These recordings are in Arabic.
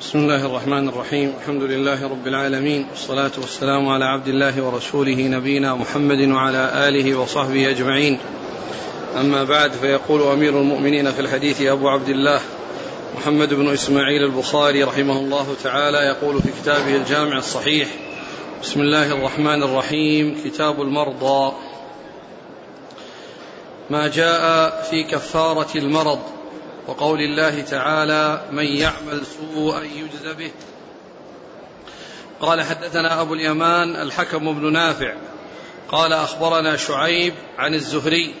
بسم الله الرحمن الرحيم. الحمد لله رب العالمين. والصلاة والسلام على عبد الله ورسوله نبينا محمد وعلى آله وصحبه أجمعين. أما بعد فيقول أمير المؤمنين في الحديث أبو عبد الله محمد بن إسماعيل البخاري رحمه الله تعالى يقول في كتابه الجامع الصحيح بسم الله الرحمن الرحيم كتاب المرضى. ما جاء في كفارة المرض وقول الله تعالى من يعمل سوءا يجز به. قال حدثنا أبو اليمان الحكم بن نافع. قال أخبرنا شعيب عن الزهري.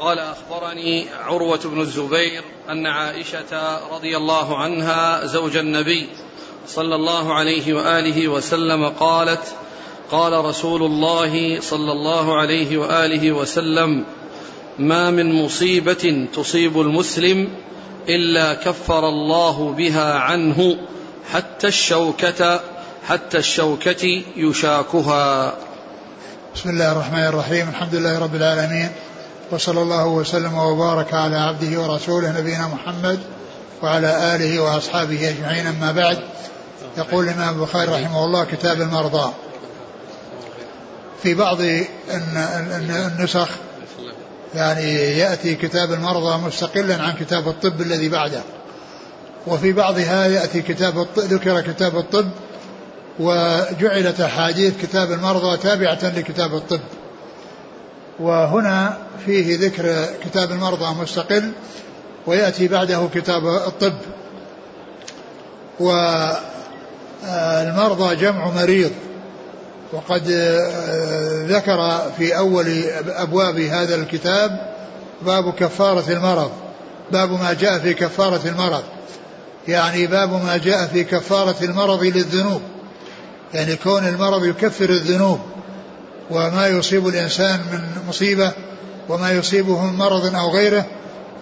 قال أخبرني عروة بن الزبير أن عائشة رضي الله عنها زوج النبي صلى الله عليه وآله وسلم قالت قال رسول الله صلى الله عليه وآله وسلم ما من مصيبة تصيب المسلم إلا كفر الله بها عنه حتى الشوكة حتى الشوكة يشاكها. بسم الله الرحمن الرحيم، الحمد لله رب العالمين. وصلى الله وسلم وبارك على عبده ورسوله نبينا محمد وعلى آله وأصحابه أجمعين. أما بعد يقول الإمام البخاري رحمه الله كتاب المرضى. في بعض النسخ يعني يأتي كتاب المرضى مستقلا عن كتاب الطب الذي بعده. وفي بعضها يأتي كتاب الطب ذكر كتاب الطب وجعلت أحاديث كتاب المرضى تابعة لكتاب الطب. وهنا فيه ذكر كتاب المرضى مستقل ويأتي بعده كتاب الطب. والمرضى جمع مريض. وقد ذكر في أول أبواب هذا الكتاب باب كفارة المرض باب ما جاء في كفارة المرض. يعني باب ما جاء في كفارة المرض للذنوب. يعني كون المرض يكفر الذنوب وما يصيب الإنسان من مصيبة وما يصيبه من مرض أو غيره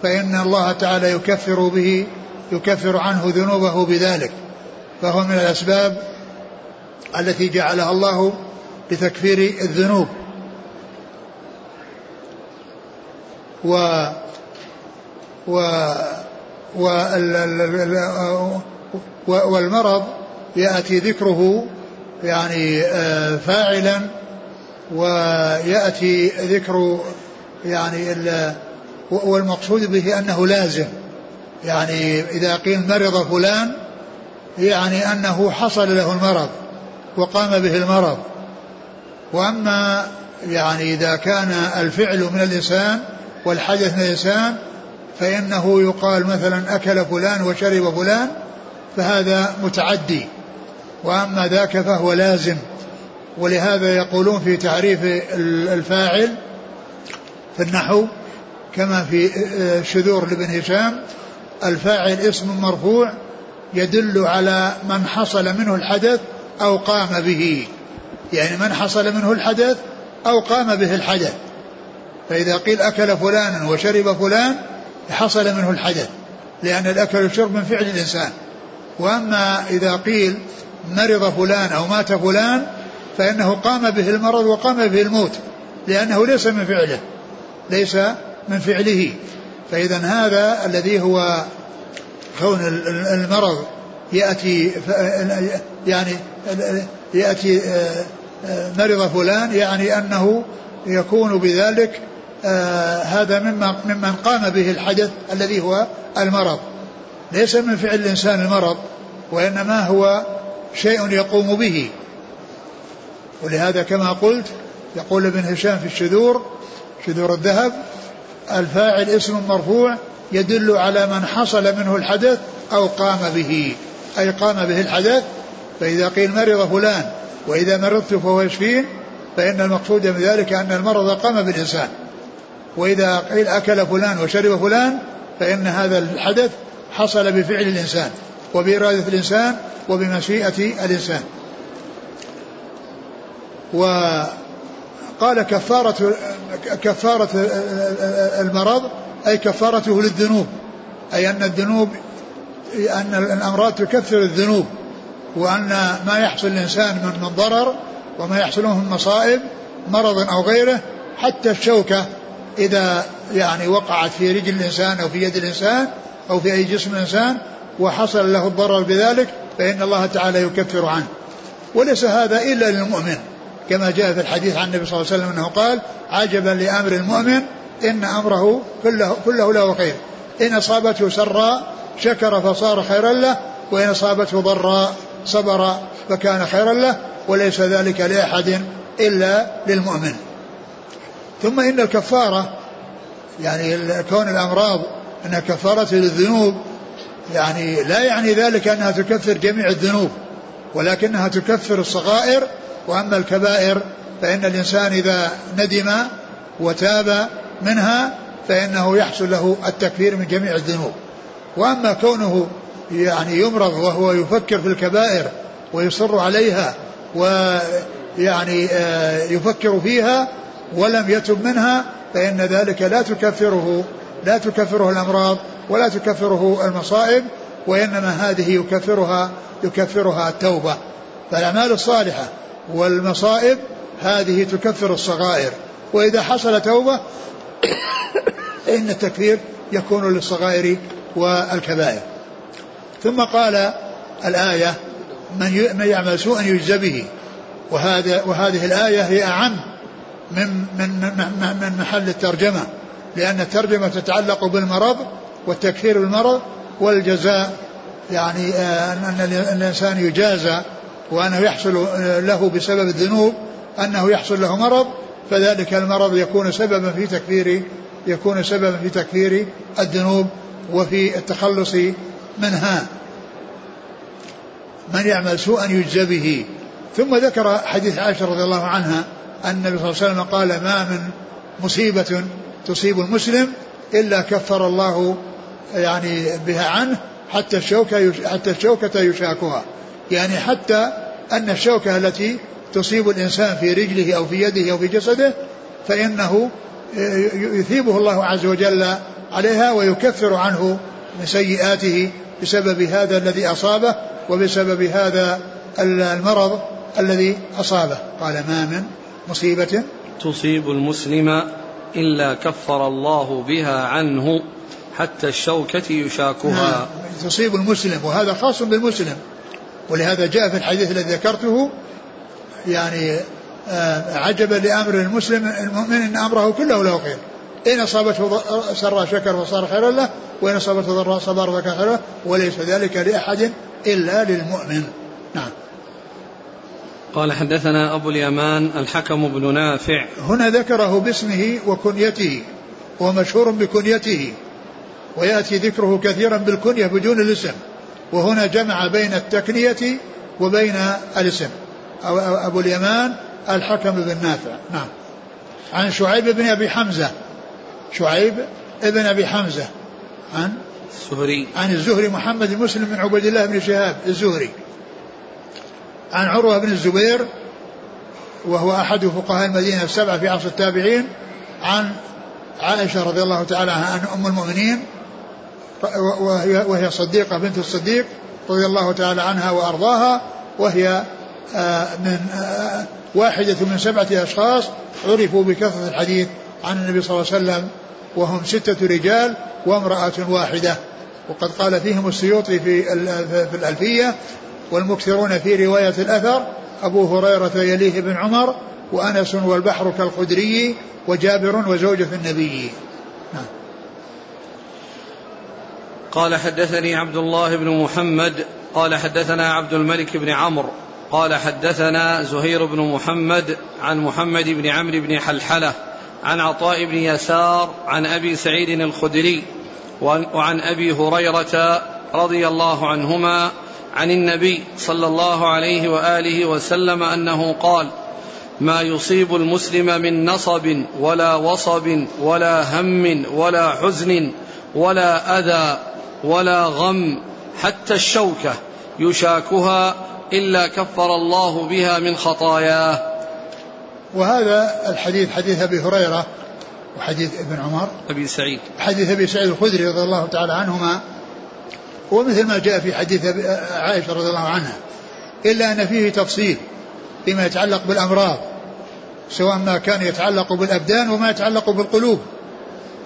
فإن الله تعالى يكفر به يكفر عنه ذنوبه بذلك. فهو من الأسباب التي جعلها الله لتكفير الذنوب. و و والمرض يأتي ذكره يعني آه، فاعلا ويأتي ذكر يعني والمقصود به أنه لازم. يعني إذا قيل مرض فلان يعني أنه حصل له المرض. وقام به المرض. وأما يعني إذا كان الفعل من الإنسان والحدث من الإنسان فإنه يقال مثلا أكل فلان وشرب فلان فهذا متعدي. وأما ذاك فهو لازم. ولهذا يقولون في تعريف الفاعل في النحو كما في شذور لابن هشام الفاعل اسم مرفوع يدل على من حصل منه الحدث أو قام به. يعني من حصل منه الحدث أو قام به الحدث. فإذا قيل أكل فلان وشرب فلان حصل منه الحدث. لأن الأكل والشرب من فعل الإنسان. وأما إذا قيل مرض فلان أو مات فلان فإنه قام به المرض وقام به الموت لأنه ليس من فعله ليس من فعله. فإذا هذا الذي هو كون المرض يأتي يعني يأتي آه، آه، مرض فلان يعني أنه يكون بذلك آه، هذا مما ممن قام به الحدث الذي هو المرض. ليس من فعل الإنسان المرض وإنما هو شيء يقوم به. ولهذا كما قلت يقول ابن هشام في الشذور شذور الذهب الفاعل اسم مرفوع يدل على من حصل منه الحدث أو قام به أي قام به الحدث فإذا قيل مرض فلان وإذا مرضت فهو يشفين فإن المقصود من ذلك أن المرض قام بالإنسان. وإذا قيل أكل فلان وشرب فلان فإن هذا الحدث حصل بفعل الإنسان وبإرادة الإنسان وبمشيئة الإنسان. وقال كفارة كفارة المرض أي كفارته للذنوب. أي أن الذنوب أن الأمراض تكفر الذنوب. وأن ما يحصل الإنسان من ضرر وما يحصل من مصائب مرض أو غيره حتى الشوكة إذا يعني وقعت في رجل الإنسان أو في يد الإنسان أو في أي جسم الإنسان وحصل له الضرر بذلك فإن الله تعالى يكفر عنه. وليس هذا إلا للمؤمن. كما جاء في الحديث عن النبي صلى الله عليه وسلم أنه قال عجبا لأمر المؤمن إن أمره كله, كله له خير. إن أصابته سراء شكر فصار خيرا له وإن أصابته ضراء صبر فكان خيرا له وليس ذلك لأحد إلا للمؤمن. ثم إن الكفارة يعني كون الأمراض أنها كفارة للذنوب يعني لا يعني ذلك أنها تكفر جميع الذنوب ولكنها تكفر الصغائر وأما الكبائر فإن الإنسان إذا ندم وتاب منها فإنه يحصل له التكفير من جميع الذنوب. وأما كونه يعني يمرض وهو يفكر في الكبائر ويصر عليها ويعني آه، يفكر فيها ولم يتب منها فإن ذلك لا تكفره لا تكفره الأمراض ولا تكفره المصائب وإنما هذه يكفرها يكفرها التوبة. فالأعمال الصالحة والمصائب هذه تكفر الصغائر. وإذا حصل توبة فإن التكفير يكون للصغائر والكبائر. ثم قال الآية من من يعمل سوءا يجزى به. وهذا وهذه الآية هي أعم من من من, من محل الترجمة. لأن الترجمة تتعلق بالمرض والتكفير بالمرض والجزاء. يعني آه، أن الإنسان يجازى وأنه يحصل آه، له بسبب الذنوب أنه يحصل له مرض فذلك المرض يكون سببا في تكفير يكون سببا في تكفير الذنوب وفي التخلص منها من يعمل سوءا يجزى به. ثم ذكر حديث عائشة رضي الله عنها أن النبي صلى الله عليه وسلم قال ما من مصيبة تصيب المسلم إلا كفر الله يعني بها عنه حتى الشوكة حتى الشوكة يشاكها. يعني حتى أن الشوكة التي تصيب الإنسان في رجله أو في يده أو في جسده فإنه يثيبه الله عز وجل عليها ويكفر عنه سيئاته بسبب هذا الذي أصابه وبسبب هذا المرض الذي أصابه. قال ما من مصيبة تصيب المسلم إلا كفر الله بها عنه حتى الشوكة يشاكها. نعم تصيب المسلم وهذا خاص بالمسلم. ولهذا جاء في الحديث الذي ذكرته يعني آه، عجبا لأمر المسلم المؤمن إن أمره كله له خير إن أصابته سراء شكر فصار خيرا له وإن أصابته ضراء صبر فكان خيرا وليس ذلك لأحد إلا للمؤمن. نعم. قال حدثنا أبو اليمان الحكم بن نافع. هنا ذكره باسمه وكنيته ومشهور بكنيته ويأتي ذكره كثيرا بالكنية بدون الاسم وهنا جمع بين التكنية وبين الاسم. أبو اليمان الحكم بن نافع. نعم. عن شعيب بن أبي حمزة شعيب بن أبي حمزة. عن؟ الزهري. عن الزهري محمد بن مسلم بن عبيد الله بن شهاب الزهري. عن عروة بن الزبير وهو أحد فقهاء المدينة السبعة في عصر التابعين عن عائشة رضي الله تعالى عنها أم المؤمنين وهي, وهي صديقة بنت الصديق رضي الله تعالى عنها وأرضاها وهي من واحدة من سبعة أشخاص عرفوا بكثرة الحديث عن النبي صلى الله عليه وسلم وهم ستة رجال وامرأة واحدة وقد قال فيهم السيوطي في في الألفية والمكثرون في رواية الأثر أبو هريرة يليه بن عمر وأنس والبحر كالخدري وجابر وزوجة النبي نعم. قال حدثني عبد الله بن محمد قال حدثنا عبد الملك بن عمرو قال حدثنا زهير بن محمد عن محمد بن عمرو بن حلحلة عن عطاء بن يسار عن أبي سعيد الخدري وعن أبي هريرة رضي الله عنهما عن النبي صلى الله عليه وآله وسلم أنه قال ما يصيب المسلم من نصب ولا وصب ولا هم ولا حزن ولا أذى ولا غم حتى الشوكة يشاكها إلا كفر الله بها من خطاياه وهذا الحديث حديث أبي هريرة وحديث ابن عمر. أبي سعيد. حديث أبي سعيد الخدري رضي الله تعالى عنهما. ومثل ما جاء في حديث عائشة رضي الله عنها. إلا أن فيه تفصيل فيما يتعلق بالأمراض. سواء ما كان يتعلق بالأبدان وما يتعلق بالقلوب.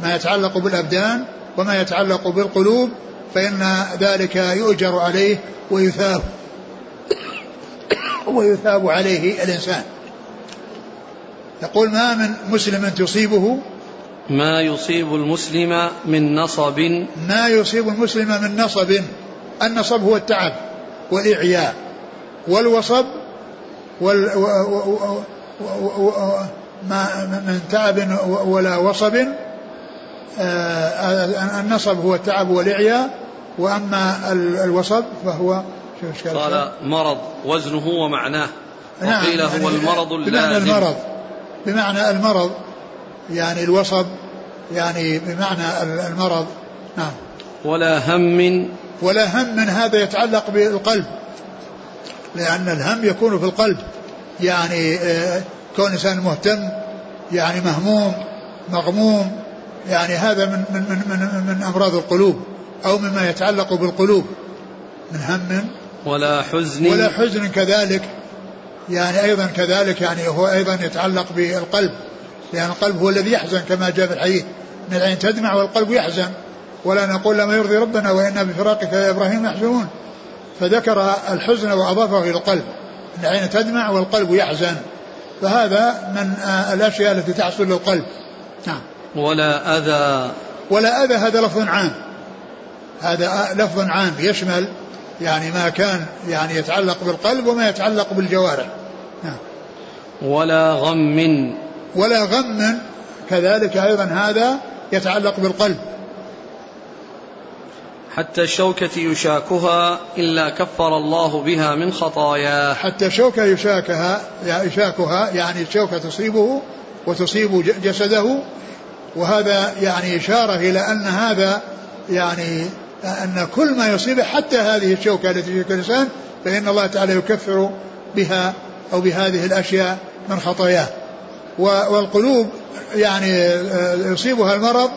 ما يتعلق بالأبدان وما يتعلق بالقلوب فإن ذلك يؤجر عليه ويثاب ويثاب عليه الإنسان. يقول ما من مسلم تصيبه؟ ما يصيب المسلم من نصب. ما يصيب المسلم من نصب. النصب هو التعب والإعياء والوصب وال ما من تعب ولا وصب. آه، النصب هو التعب والإعياء وأما الوصب فهو قال مرض وزنه ومعناه. نعم وقيل هو يعني المرض اللازم. المرض. بمعنى المرض يعني الوصب يعني بمعنى المرض. نعم. ولا هم ولا هم من هذا يتعلق بالقلب. لأن الهم يكون في القلب. يعني آه، كون إنسان مهتم يعني مهموم مغموم يعني هذا من من من من, من أمراض القلوب أو مما يتعلق بالقلوب. من هم ولا حزن. ولا حزن كذلك. يعني أيضا كذلك يعني هو أيضا يتعلق بالقلب لأن القلب هو الذي يحزن كما جاء في الحديث. ان العين تدمع والقلب يحزن ولا نقول لما يرضي ربنا وإنا بفراقك يا إبراهيم محزونون فذكر الحزن وأضافه إلى القلب. إن العين تدمع والقلب يحزن. فهذا من الأشياء التي تحصل للقلب. نعم. ولا أذى. ولا أذى هذا لفظ عام. هذا لفظ عام يشمل يعني ما كان يعني يتعلق بالقلب وما يتعلق بالجوارح. نعم. ولا غم. ولا غم. كذلك أيضا هذا يتعلق بالقلب. حتى الشوكة يشاكها إلا كفر الله بها من خطاياه حتى الشوكة يشاكها يشاكها يعني الشوكة تصيبه وتصيب جسده. وهذا يعني إشارة إلى أن هذا يعني أن كل ما يصيبه حتى هذه الشوكة التي في الإنسان فإن الله تعالى يكفر بها أو بهذه الأشياء من خطاياه. والقلوب يعني آه، يصيبها المرض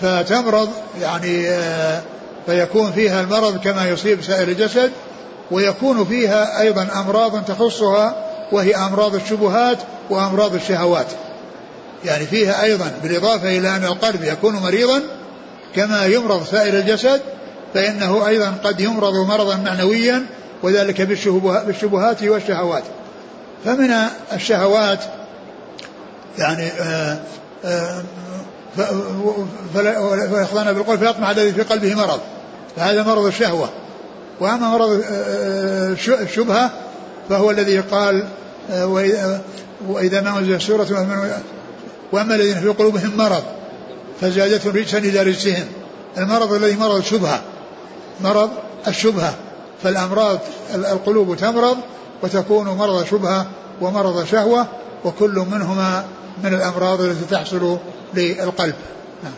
فتمرض يعني آه، فيكون فيها المرض كما يصيب سائر الجسد ويكون فيها أيضا أمراض تخصها وهي أمراض الشبهات وأمراض الشهوات. يعني فيها أيضا بالإضافة إلى أن القلب يكون مريضا كما يمرض سائر الجسد فإنه أيضا قد يمرض مرضا معنويا وذلك بالشبهات والشهوات. فمن الشهوات يعني آه، آه، فيخضعن بالقول فيطمع الذي في قلبه مرض. فهذا مرض الشهوة. وأما مرض آه، الشبهة فهو الذي قال وإذا ما أنزل سورة وأما الذين في قلوبهم مرض. فزادتهم رجسا إلى رجسهم. المرض الذي مرض الشبهة مرض الشبهة. فالأمراض القلوب تمرض وتكون مرض شبهة ومرض شهوة وكل منهما من الأمراض التي تحصل للقلب. نعم.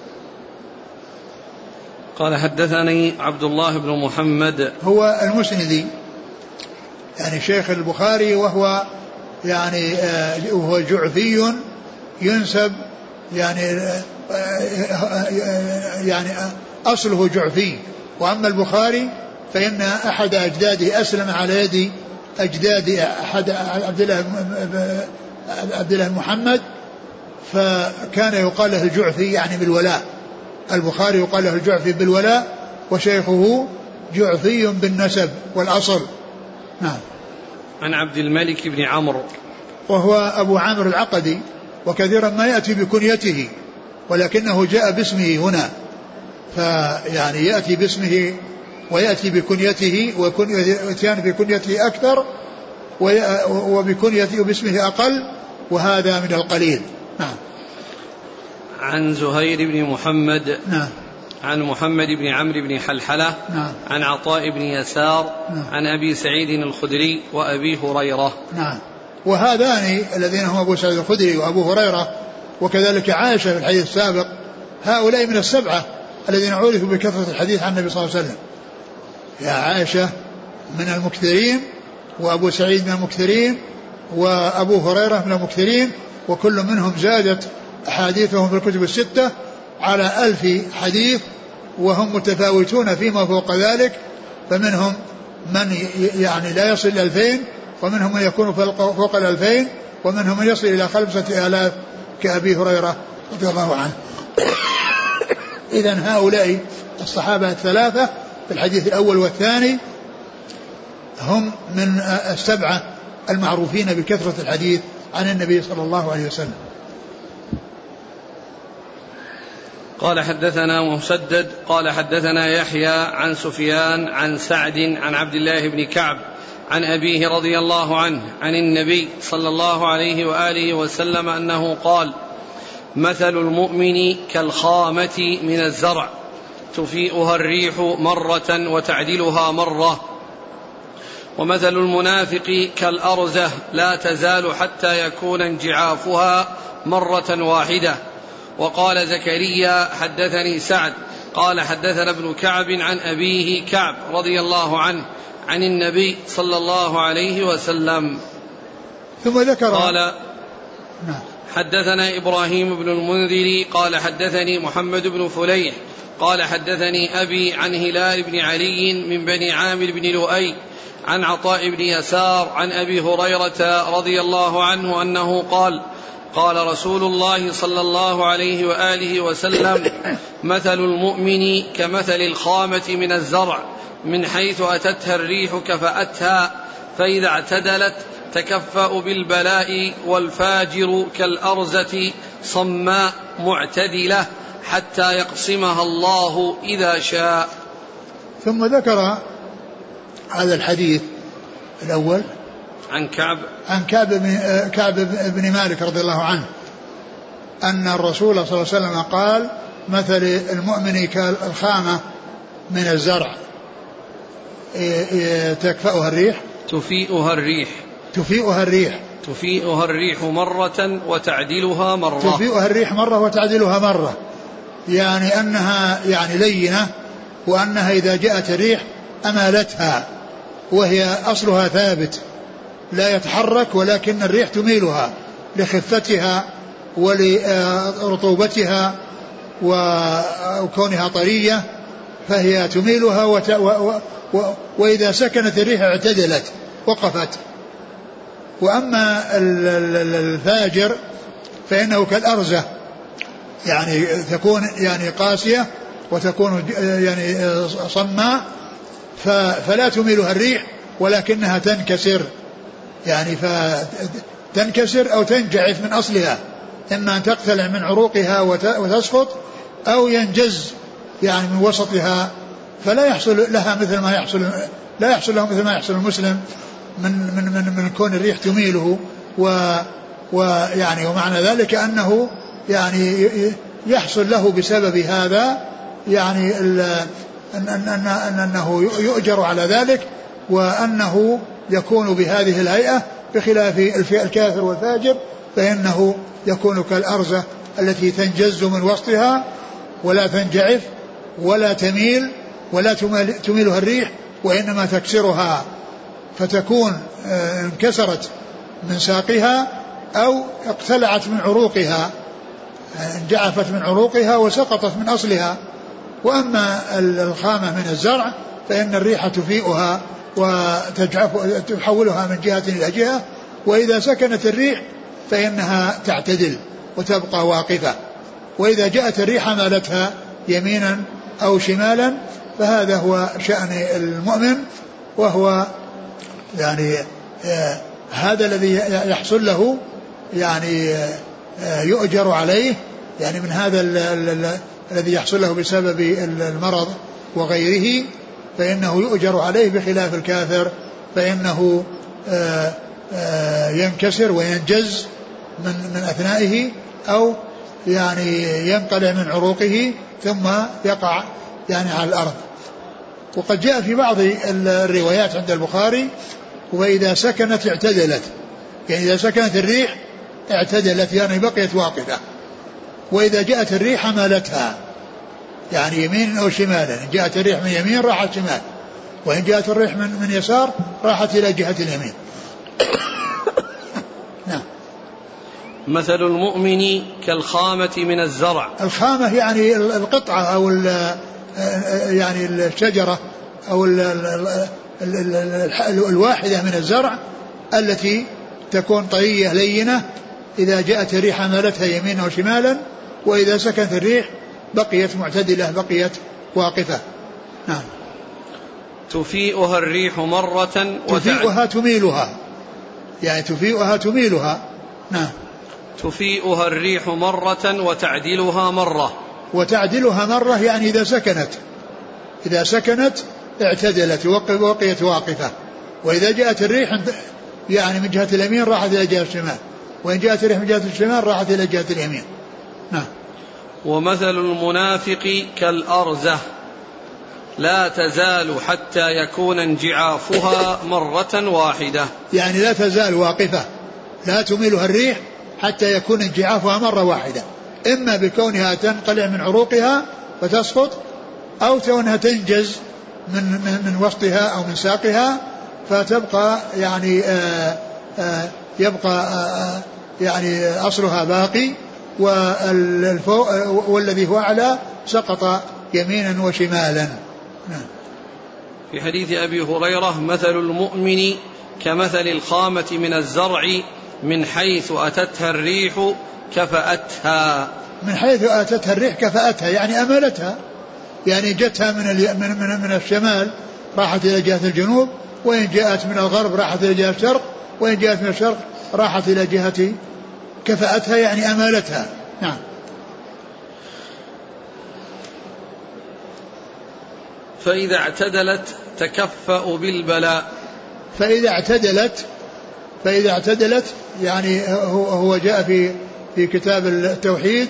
قال حدثني عبد الله بن محمد. هو المسندي. يعني شيخ البخاري وهو يعني آه، وهو جعفي ينسب يعني آه، يعني أصله جعفي. وأما البخاري فإن أحد أجداده أسلم على يد أجداد أحد عبد الله عبد الله محمد فكان يقال له الجعفي يعني بالولاء. البخاري يقال له الجعفي بالولاء وشيخه جعفي بالنسب والأصل. نعم. عن عبد الملك بن عمرو. وهو أبو عامر العقدي وكثيرا ما يأتي بكنيته. ولكنه جاء باسمه هنا. فيعني يأتي باسمه ويأتي بكنيته ويأتيان بكنيته أكثر وبكنيته وباسمه أقل وهذا من القليل. نعم. عن زهير بن محمد نعم. عن محمد بن عمرو بن حلحلة نعم. عن عطاء بن يسار نعم. عن أبي سعيد الخدري وأبي هريرة. نعم. وهذان الذين هم أبو سعيد الخدري وأبو هريرة وكذلك عائشة في الحديث السابق هؤلاء من السبعة الذين عرفوا بكثرة الحديث عن النبي صلى الله عليه وسلم. يا عائشة من المكثرين وأبو سعيد من المكثرين وأبو هريرة من المكثرين وكل منهم زادت أحاديثهم في الكتب الستة على ألف حديث وهم متفاوتون فيما فوق ذلك. فمنهم من يعني لا يصل إلى ألفين ومنهم من يكون فوق الألفين ومنهم من يصل إلى خمسة آلاف كأبي هريرة رضي الله عنه. إذا هؤلاء الصحابة الثلاثة في الحديث الأول والثاني هم من السبعة المعروفين بكثرة الحديث عن النبي صلى الله عليه وسلم. قال حدثنا مسدد قال حدثنا يحيى عن سفيان عن سعد عن عبد الله بن كعب عن أبيه رضي الله عنه عن النبي صلى الله عليه وآله وسلم أنه قال مثل المؤمن كالخامة من الزرع تفيئها الريح مرة وتعدلها مرة ومثل المنافق كالأرزة لا تزال حتى يكون انجعافها مرة واحدة. وقال زكريا حدثني سعد. قال حدثنا ابن كعب عن أبيه كعب رضي الله عنه عن النبي صلى الله عليه وسلم. ثم ذكر قال نعم. حدثنا إبراهيم بن المنذر قال حدثني محمد بن فليح قال حدثني أبي عن هلال بن علي من بني عامر بن لؤي عن عطاء بن يسار عن أبي هريرة رضي الله عنه أنه قال قال رسول الله صلى الله عليه وآله وسلم مثل المؤمن كمثل الخامة من الزرع. من حيث أتتها الريح كفأتها فإذا اعتدلت تكفأ بالبلاء والفاجر كالأرزة صماء معتدلة حتى يقسمها الله إذا شاء. ثم ذكر هذا الحديث الأول عن كعب. عن كعب بن كعب بن مالك رضي الله عنه أن الرسول صلى الله عليه وسلم قال مثل المؤمن كالخامة من الزرع. تكفأها الريح؟ تفيئها الريح. تفيئها الريح. تفيئها الريح مرة وتعدلها مرة. تفيئها الريح مرة وتعدلها مرة. يعني أنها يعني لينة وأنها إذا جاءت الريح أمالتها وهي أصلها ثابت لا يتحرك ولكن الريح تميلها لخفتها ولرطوبتها وكونها طرية فهي تميلها وت... و... و... وإذا سكنت الريح اعتدلت وقفت. وأما الفاجر فإنه كالأرزة يعني تكون يعني قاسية وتكون يعني صماء فلا تميلها الريح ولكنها تنكسر. يعني فتنكسر أو تنجعف من أصلها. إما أن تقتلع من عروقها وتسقط أو ينجز يعني من وسطها. فلا يحصل لها مثل ما يحصل لا يحصل له مثل ما يحصل المسلم من من من, من كون الريح تميله و ويعني ومعنى ذلك أنه يعني يحصل له بسبب هذا يعني أن, أن, أن, أن أنه يؤجر على ذلك وأنه يكون بهذه الهيئة بخلاف الكافر والفاجر فإنه يكون كالأرزة التي تنجز من وسطها ولا تنجعف ولا تميل ولا تميلها الريح وإنما تكسرها فتكون آه، انكسرت من ساقها أو اقتلعت من عروقها انجعفت من عروقها وسقطت من أصلها. وأما الخامة من الزرع فإن الريح تفيئها وتجعف تحولها من جهة إلى جهة وإذا سكنت الريح فإنها تعتدل وتبقى واقفة. وإذا جاءت الريح مالتها يمينا أو شمالا فهذا هو شأن المؤمن وهو يعني آه هذا الذي يحصل له يعني آه يؤجر عليه يعني من هذا الذي يحصل له بسبب المرض وغيره فإنه يؤجر عليه بخلاف الكافر فإنه آه، ينكسر وينجز من من أثنائه أو يعني ينقلع من عروقه ثم يقع يعني على الأرض. وقد جاء في بعض الروايات عند البخاري وإذا سكنت اعتدلت. يعني إذا سكنت الريح اعتدلت يعني بقيت واقفة. وإذا جاءت الريح مالتها. يعني يمين أو شمالا إن جاءت الريح من يمين راحت شمال. وإن جاءت الريح من, من يسار راحت إلى جهة اليمين. نعم. مثل المؤمن كالخامة من الزرع. الخامة يعني القطعة أو يعني الشجرة أو الواحدة من الزرع التي تكون طرية لينة إذا جاءت الريح مالتها يمينا وشمالا وإذا سكنت الريح بقيت معتدلة بقيت واقفة. نعم. تفيئها الريح مرة تفيئها تميلها. يعني تفيئها تميلها. نعم. تفيئها الريح مرة وتعدلها مرة. وتعدلها مرة يعني إذا سكنت. إذا سكنت اعتدلت وقيت واقفة. وإذا جاءت الريح يعني من جهة اليمين راحت إلى جهة الشمال. وإن جاءت الريح من جهة الشمال راحت إلى جهة اليمين. نعم. ومثل المنافق كالأرزة. لا تزال حتى يكون انجعافها مرة واحدة. يعني لا تزال واقفة. لا تميلها الريح حتى يكون انجعافها مرة واحدة. إما بكونها تنقلع من عروقها فتسقط أو كونها تنجز من, من, من وسطها أو من ساقها فتبقى يعني آآ آآ يبقى آآ يعني أصلها باقي والفوق والذي هو أعلى سقط يمينا وشمالا. نعم. في حديث أبي هريرة مثل المؤمن كمثل الخامة من الزرع من حيث أتتها الريح كفأتها. من حيث أتتها الريح كفأتها يعني أملتها يعني جتها من من من, من الشمال راحت إلى جهة الجنوب وإن جاءت من الغرب راحت إلى جهة الشرق وإن جاءت من الشرق راحت إلى جهة كفأتها يعني أمالتها. نعم. فإذا اعتدلت تكفأ بالبلاء. فإذا اعتدلت فإذا اعتدلت يعني هو هو جاء في في كتاب التوحيد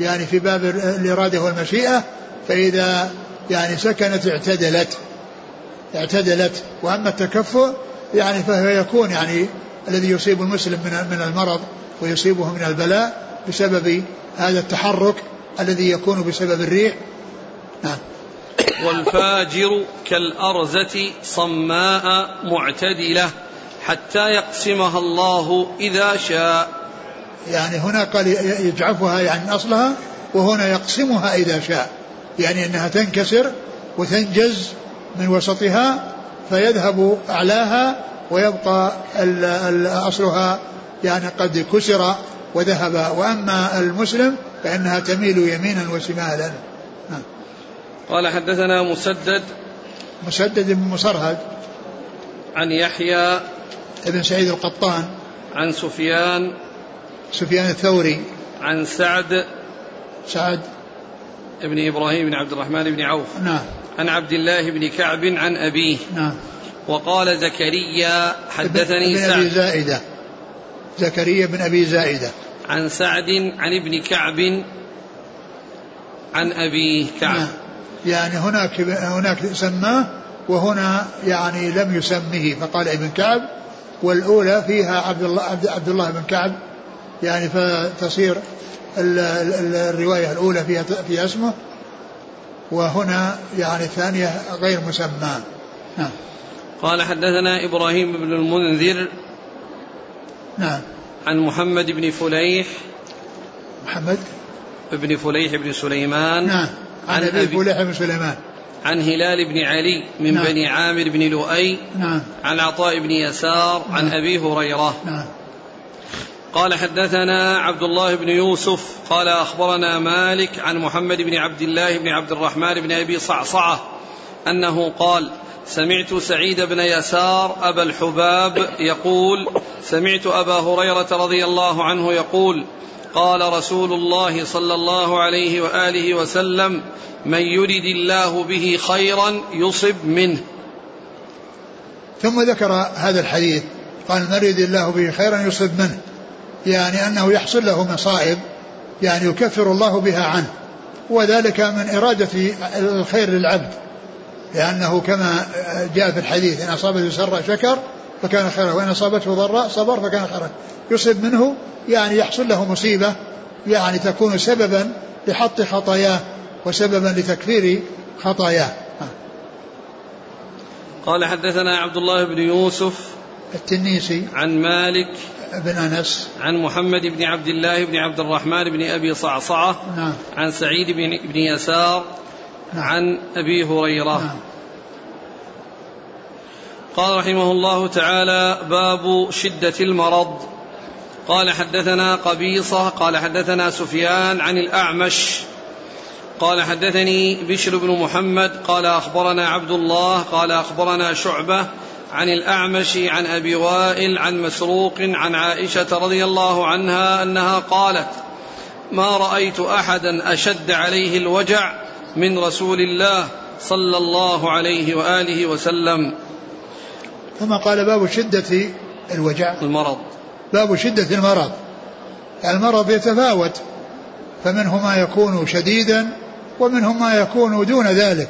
يعني في باب الإرادة والمشيئة فإذا يعني سكنت اعتدلت اعتدلت. وأما التكفؤ يعني فهو يكون يعني الذي يصيب المسلم من من المرض ويصيبه من البلاء بسبب هذا التحرك الذي يكون بسبب الريح. نعم. والفاجر كالأرزة صماء معتدلة حتى يقسمها الله إذا شاء. يعني هنا قال يجعفها يعني أصلها وهنا يقسمها إذا شاء. يعني أنها تنكسر وتنجز من وسطها فيذهب أعلاها ويبقى أصلها يعني قد كسر وذهب. وأما المسلم فإنها تميل يمينا وشمالا. قال حدثنا مسدد. مسدد بن مصرهد عن يحيى. ابن سعيد القطان. عن سفيان. سفيان الثوري. عن سعد. سعد. ابن إبراهيم بن عبد الرحمن بن عوف. نعم. عن عبد الله بن كعب عن أبيه. نعم. وقال زكريا حدثني ابن سعد. ابي زائدة. زكريا بن أبي زائدة. عن سعد عن ابن كعب عن ابيه كعب. نعم. يعني هناك هناك سماه وهنا يعني لم يسمه فقال ابن كعب والأولى فيها عبد الله عبد الله بن كعب يعني فتصير الرواية الأولى فيها فيها اسمه وهنا يعني الثانية غير مسمى. نعم. قال حدثنا إبراهيم بن المنذر نعم. عن محمد بن فليح. محمد؟ بن فليح بن سليمان. نعم. عن, عن أبي فليح بن سليمان. عن هلال بن علي من نعم. بني عامر بن لؤي. نعم. عن عطاء بن يسار. عن نعم. أبي هريرة. نعم. قال حدثنا عبد الله بن يوسف قال أخبرنا مالك عن محمد بن عبد الله بن عبد الرحمن بن أبي صعصعة أنه قال سمعت سعيد بن يسار أبا الحباب يقول سمعت أبا هريرة رضي الله عنه يقول قال رسول الله صلى الله عليه وآله وسلم من يرد الله به خيرا يصب منه. ثم ذكر هذا الحديث قال من يرد الله به خيرا يصب منه. يعني أنه يحصل له مصائب يعني يكفر الله بها عنه وذلك من إرادة الخير للعبد لأنه كما جاء في الحديث إن أصابته سراء شكر فكان خيرا وإن أصابته ضراء صبر فكان خيرا. يصب منه يعني يحصل له مصيبة يعني تكون سببا لحط خطاياه وسببا لتكفير خطاياه. قال حدثنا عبد الله بن يوسف التنيسي. عن مالك بن أنس. عن محمد بن عبد الله بن عبد الرحمن بن أبي صعصعة. نعم. عن سعيد بن, بن يسار. نعم. عن أبي هريرة. نعم. قال رحمه الله تعالى باب شدة المرض. قال حدثنا قبيصة قال حدثنا سفيان عن الأعمش. قال حدثني بشر بن محمد قال أخبرنا عبد الله قال أخبرنا شعبة عن الأعمش عن أبي وائل عن مسروق عن عائشة رضي الله عنها أنها قالت ما رأيت أحدا أشد عليه الوجع من رسول الله صلى الله عليه وآله وسلم. ثم قال باب شدة الوجع. المرض. باب شدة المرض. المرض يتفاوت فمنه ما يكون شديدا ومنهم ما يكون دون ذلك.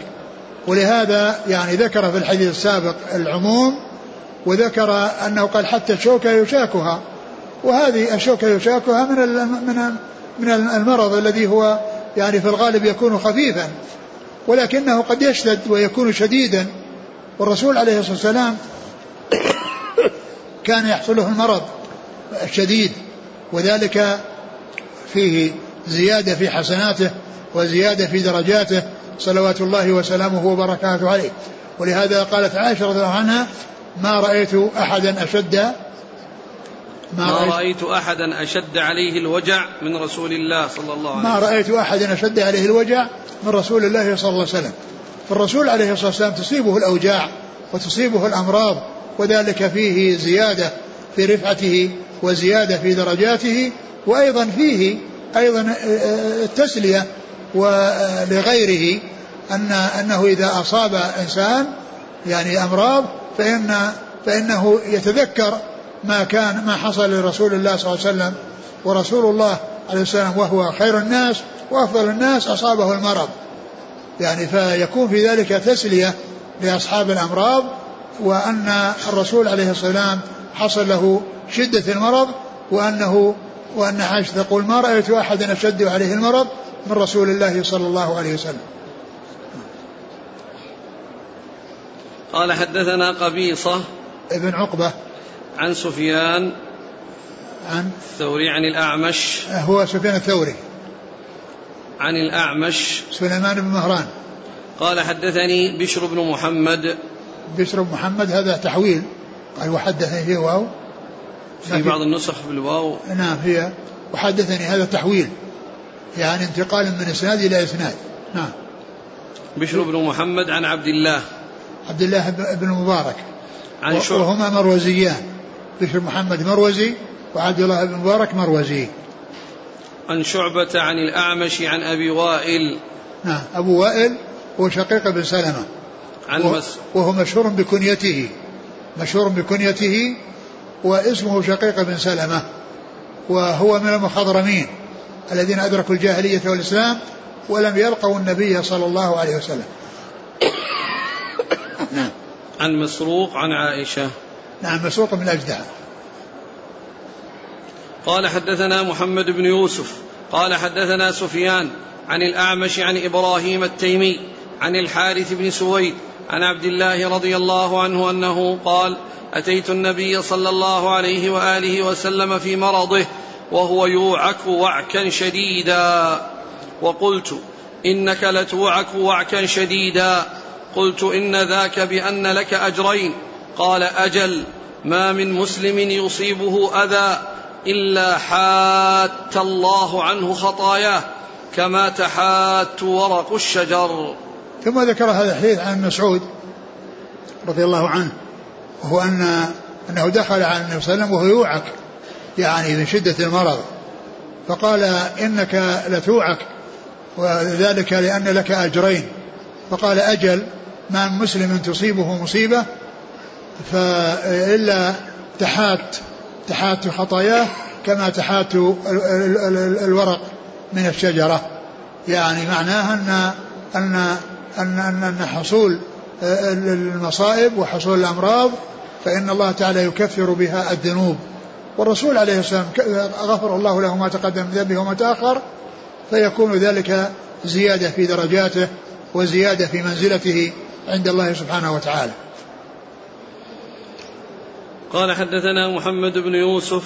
ولهذا يعني ذكر في الحديث السابق العموم وذكر أنه قال حتى الشوكة يشاكها وهذه الشوكة يشاكها من من من المرض الذي هو يعني في الغالب يكون خفيفا ولكنه قد يشتد ويكون شديدا والرسول عليه الصلاة والسلام كان يحصل له المرض الشديد وذلك فيه زيادة في حسناته وزيادة في درجاته صلوات الله وسلامه وبركاته عليه. ولهذا قالت عائشة رضي الله عنها ما رأيت أحدا أشد ما, ما رأيت, أحدا أشد عليه الوجع من رسول الله صلى الله عليه وسلم. ما رأيت أحدا أشد عليه الوجع من رسول الله صلى الله عليه وسلم. فالرسول عليه الصلاة والسلام تصيبه الأوجاع وتصيبه الأمراض وذلك فيه زيادة في رفعته وزيادة في درجاته وأيضا فيه أيضا التسلية ولغيره أن أنه إذا أصاب إنسان يعني أمراض فإن فإنه يتذكر ما كان ما حصل لرسول الله صلى الله عليه وسلم ورسول الله عليه السلام وهو خير الناس وأفضل الناس أصابه المرض. يعني فيكون في ذلك تسلية لأصحاب الأمراض وأن الرسول عليه السلام حصل له شدة المرض وأنه وأن عائشة تقول ما رأيت أحدا أشد عليه المرض من رسول الله صلى الله عليه وسلم. قال حدثنا قبيصة ابن عقبة. عن سفيان عن؟ الثوري عن الأعمش. هو سفيان الثوري. عن الأعمش. سليمان بن مهران. قال حدثني بشر بن محمد. بشر بن محمد هذا تحويل. قال وحدثني في واو. في بعض النسخ بالواو نعم هي وحدثني هذا تحويل. يعني انتقال من إسناد إلى إسناد. نعم. بشر بن محمد عن عبد الله. عبد الله بن المبارك عن شعب وهما مروزيان. بشر محمد مروزي وعبد الله بن مبارك مروزي. عن شعبة عن الأعمش عن أبي وائل. نعم. أبو وائل هو شقيق بن سلمة. عن مس وهو مشهور بكنيته. مشهور بكنيته واسمه شقيق بن سلمة. وهو من المخضرمين. الذين أدركوا الجاهلية والإسلام ولم يلقوا النبي صلى الله عليه وسلم. نعم. عن مسروق عن عائشة. نعم مسروق بن الأجدع قال حدثنا محمد بن يوسف. قال حدثنا سفيان عن الأعمش عن إبراهيم التيمي عن الحارث بن سويد عن عبد الله رضي الله عنه أنه قال أتيت النبي صلى الله عليه وآله وسلم في مرضه وهو يوعك وعكا شديدا. وقلت إنك لتوعك وعكا شديدا. قلت إن ذاك بأن لك أجرين. قال أجل ما من مسلم يصيبه أذى إلا حات الله عنه خطاياه كما تحات ورق الشجر. ثم ذكر هذا الحديث عن مسعود رضي الله عنه وهو ان أنه دخل على النبي صلى الله عليه وسلم وهو يوعك. يعني من شدة المرض. فقال إنك لتوعك وذلك لأن لك أجرين. فقال أجل ما من مسلم تصيبه مصيبة فإلا تحات تحات خطاياه كما تحات الورق من الشجرة. يعني معناها أن أن أن أن, أن حصول المصائب وحصول الأمراض فإن الله تعالى يكفر بها الذنوب. والرسول عليه السلام غفر الله له ما تقدم من ذنبه وما تأخر فيكون ذلك زيادة في درجاته وزيادة في منزلته عند الله سبحانه وتعالى. قال حدثنا محمد بن يوسف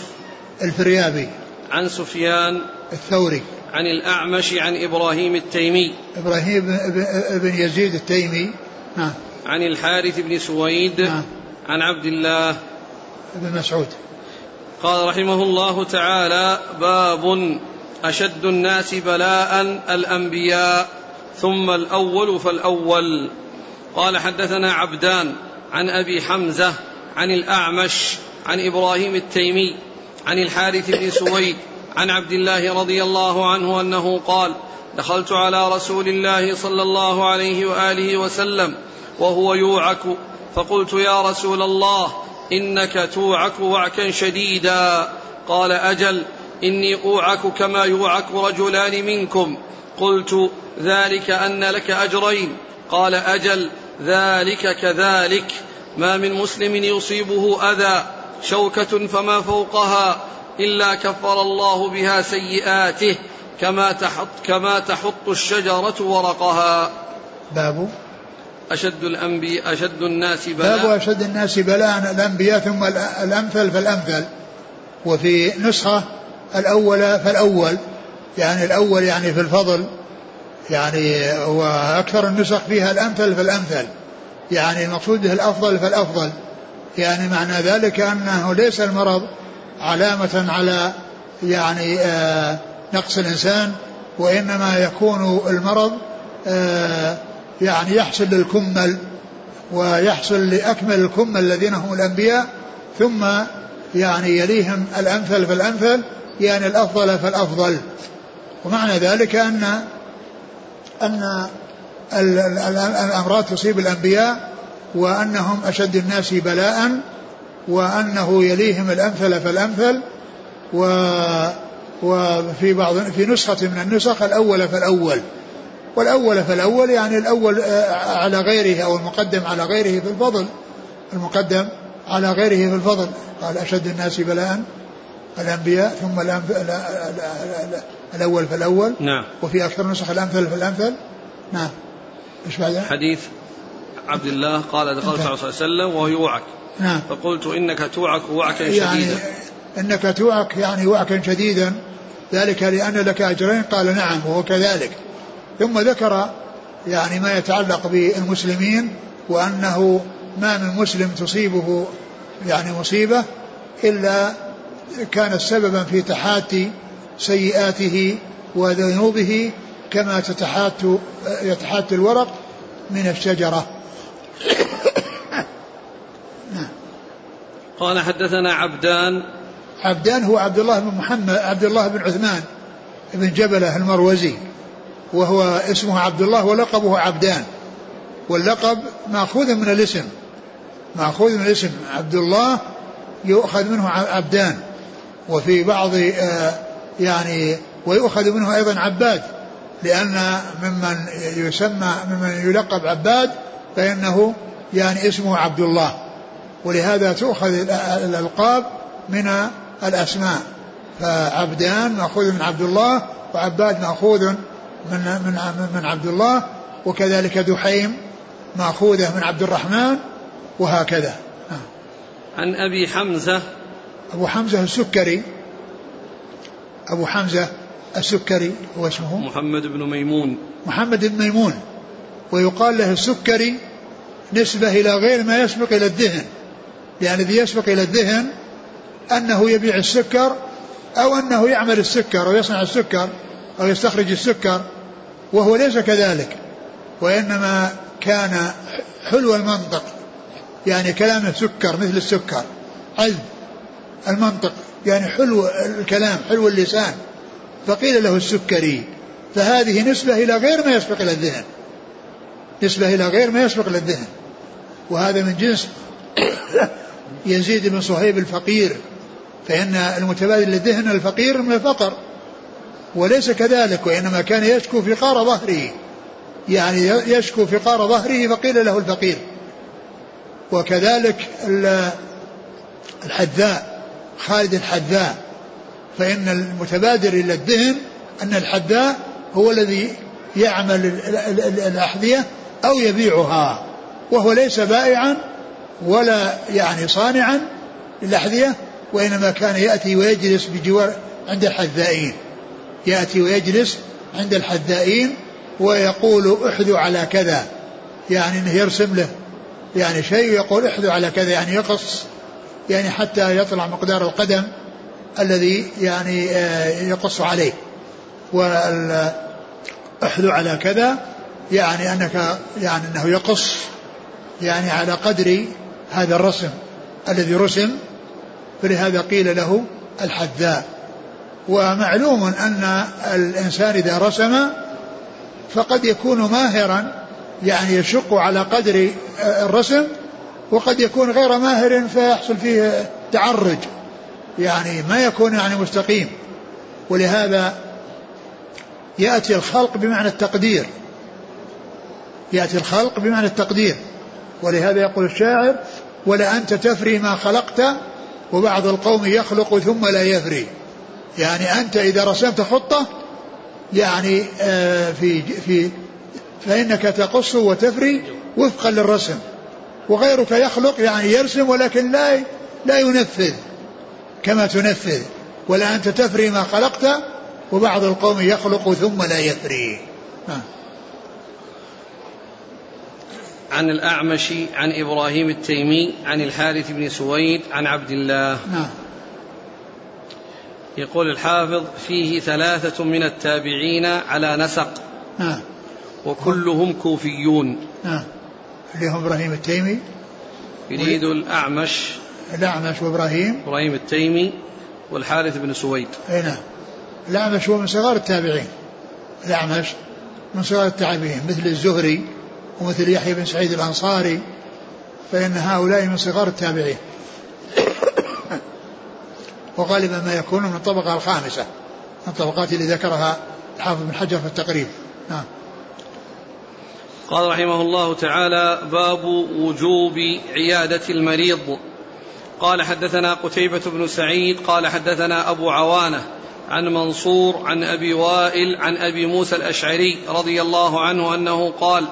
الفريابي عن سفيان الثوري عن الأعمش عن إبراهيم التيمي إبراهيم بن يزيد التيمي نعم. عن الحارث بن سويد نعم. عن عبد الله بن مسعود. قال رحمه الله تعالى باب أشد الناس بلاء الأنبياء ثم الأول فالأول. قال حدثنا عبدان عن أبي حمزة عن الأعمش عن إبراهيم التيمي عن الحارث بن سويد عن عبد الله رضي الله عنه أنه قال دخلت على رسول الله صلى الله عليه وآله وسلم وهو يوعك فقلت يا رسول الله إنك توعك وعكا شديدا. قال أجل إني أوعك كما يوعك رجلان منكم. قلت ذلك أن لك أجرين. قال أجل ذلك كذلك. ما من مسلم يصيبه أذى شوكة فما فوقها إلا كفر الله بها سيئاته كما تحط كما تحط الشجرة ورقها. باب أشد الأنبياء أشد الناس بلاء. باب أشد الناس بلاء الأنبياء ثم الأمثل فالأمثل. وفي نسخة الأول فالأول. يعني الأول يعني في الفضل. يعني وأكثر النسخ فيها الأمثل فالأمثل. يعني المقصود به الأفضل فالأفضل. يعني معنى ذلك أنه ليس المرض علامة على يعني آه نقص الإنسان وإنما يكون المرض آه يعني يحصل للكمل ويحصل لأكمل الكمل الذين هم الأنبياء ثم يعني يليهم الأمثل فالأمثل يعني الأفضل فالأفضل. ومعنى ذلك أن أن الأمراض تصيب الأنبياء وأنهم أشد الناس بلاء وأنه يليهم الأمثل فالأمثل و وفي بعض في نسخة من النسخ الأول فالأول. والأول فالأول يعني الأول آه، على غيره أو المقدم على غيره في الفضل. المقدم على غيره في الفضل. قال أشد الناس بلاء الأنبياء ثم الأول فالأول. نعم. وفي أكثر نسخ الأمثل فالأمثل. نعم. إيش بعد؟ حديث عبد الله قال دخلت عليه الصلاه والسلام وهو يوعك. نعم. فقلت إنك توعك وعكا يعني شديدا. إنك توعك يعني وعكا شديدا. ذلك لأن لك أجرين؟ قال نعم وهو كذلك. ثم ذكر يعني ما يتعلق بالمسلمين وأنه ما من مسلم تصيبه يعني مصيبة إلا كانت سببا في تحاتي سيئاته وذنوبه كما تتحات يتحات الورق من الشجرة نعم. قال حدثنا عبدان عبدان هو عبد الله بن محمد عبد الله بن عثمان بن جبلة المروزي وهو اسمه عبد الله ولقبه عبدان. واللقب مأخوذ من الاسم. مأخوذ من الاسم. عبد الله يؤخذ منه عبدان. وفي بعض آه، يعني ويؤخذ منه أيضا عباد. لأن ممن يسمى ممن يلقب عباد فإنه يعني اسمه عبد الله ولهذا تؤخذ الألقاب من الأسماء. فعبدان مأخوذ من عبد الله وعباد مأخوذ من من من عبد الله وكذلك دحيم مأخوذة من عبد الرحمن وهكذا. عن أبي حمزة. أبو حمزة السكري. أبو حمزة السكري هو اسمه. محمد بن ميمون. محمد بن ميمون. ويقال له السكري نسبة إلى غير ما يسبق إلى الذهن. يعني الذي يسبق إلى الذهن أنه يبيع السكر أو أنه يعمل السكر أو يصنع السكر. أو يستخرج السكر وهو ليس كذلك وإنما كان حلو المنطق يعني كلامه سكر مثل السكر عذب المنطق يعني حلو الكلام حلو اللسان فقيل له السكري فهذه نسبة إلى غير ما يسبق إلى الذهن نسبة إلى غير ما يسبق إلى الذهن وهذا من جنس يزيد بن صهيب الفقير فإن المتبادل للذهن الفقير من الفقر. وليس كذلك وإنما كان يشكو فقار ظهره. يعني يشكو فقار ظهره فقيل له الفقير. وكذلك الحذاء خالد الحذاء. فإن المتبادر إلى الذهن أن الحداء هو الذي يعمل الأحذية أو يبيعها. وهو ليس بائعا ولا يعني صانعا للأحذية وإنما كان يأتي ويجلس بجوار عند الحذائين. يأتي ويجلس عند الحذائين ويقول احذوا على كذا. يعني إنه يرسم له. يعني شيء يقول احذوا على كذا يعني يقص يعني حتى يطلع مقدار القدم الذي يعني آه، يقص عليه. احذو على كذا يعني أنك يعني أنه يقص يعني على قدر هذا الرسم الذي رسم. فلهذا قيل له الحذاء. ومعلوم أن الإنسان إذا رسم فقد يكون ماهرا يعني يشق على قدر الرسم وقد يكون غير ماهر فيحصل فيه تعرج يعني ما يكون يعني مستقيم. ولهذا يأتي الخلق بمعنى التقدير. يأتي الخلق بمعنى التقدير. ولهذا يقول الشاعر ولا أنت تفري ما خلقت وبعض القوم يخلق ثم لا يفري. يعني أنت إذا رسمت خطة يعني آه، في في فإنك تقص وتفري وفقا للرسم. وغيرك يخلق يعني يرسم ولكن لا لا ينفذ كما تنفذ. ولا أنت تفري ما خلقت وبعض القوم يخلق ثم لا يفري. آه. عن الأعمش عن إبراهيم التيمي عن الحارث بن سويد عن عبد الله. نعم. يقول الحافظ فيه ثلاثة من التابعين على نسق. نعم وكلهم كوفيون. نعم اللي هم إبراهيم التيمي. يريد الأعمش. الأعمش وإبراهيم. إبراهيم التيمي والحارث بن سويد. أي نعم. الأعمش هو من صغار التابعين. الأعمش من صغار التابعين مثل الزهري ومثل يحيى بن سعيد الأنصاري فإن هؤلاء من صغار التابعين. وغالبا ما يكون من الطبقة الخامسة من الطبقات اللي ذكرها الحافظ بن حجر في التقريب. نعم. قال رحمه الله تعالى باب وجوب عيادة المريض. قال حدثنا قتيبة بن سعيد قال حدثنا أبو عوانة عن منصور عن أبي وائل عن أبي موسى الأشعري رضي الله عنه أنه قال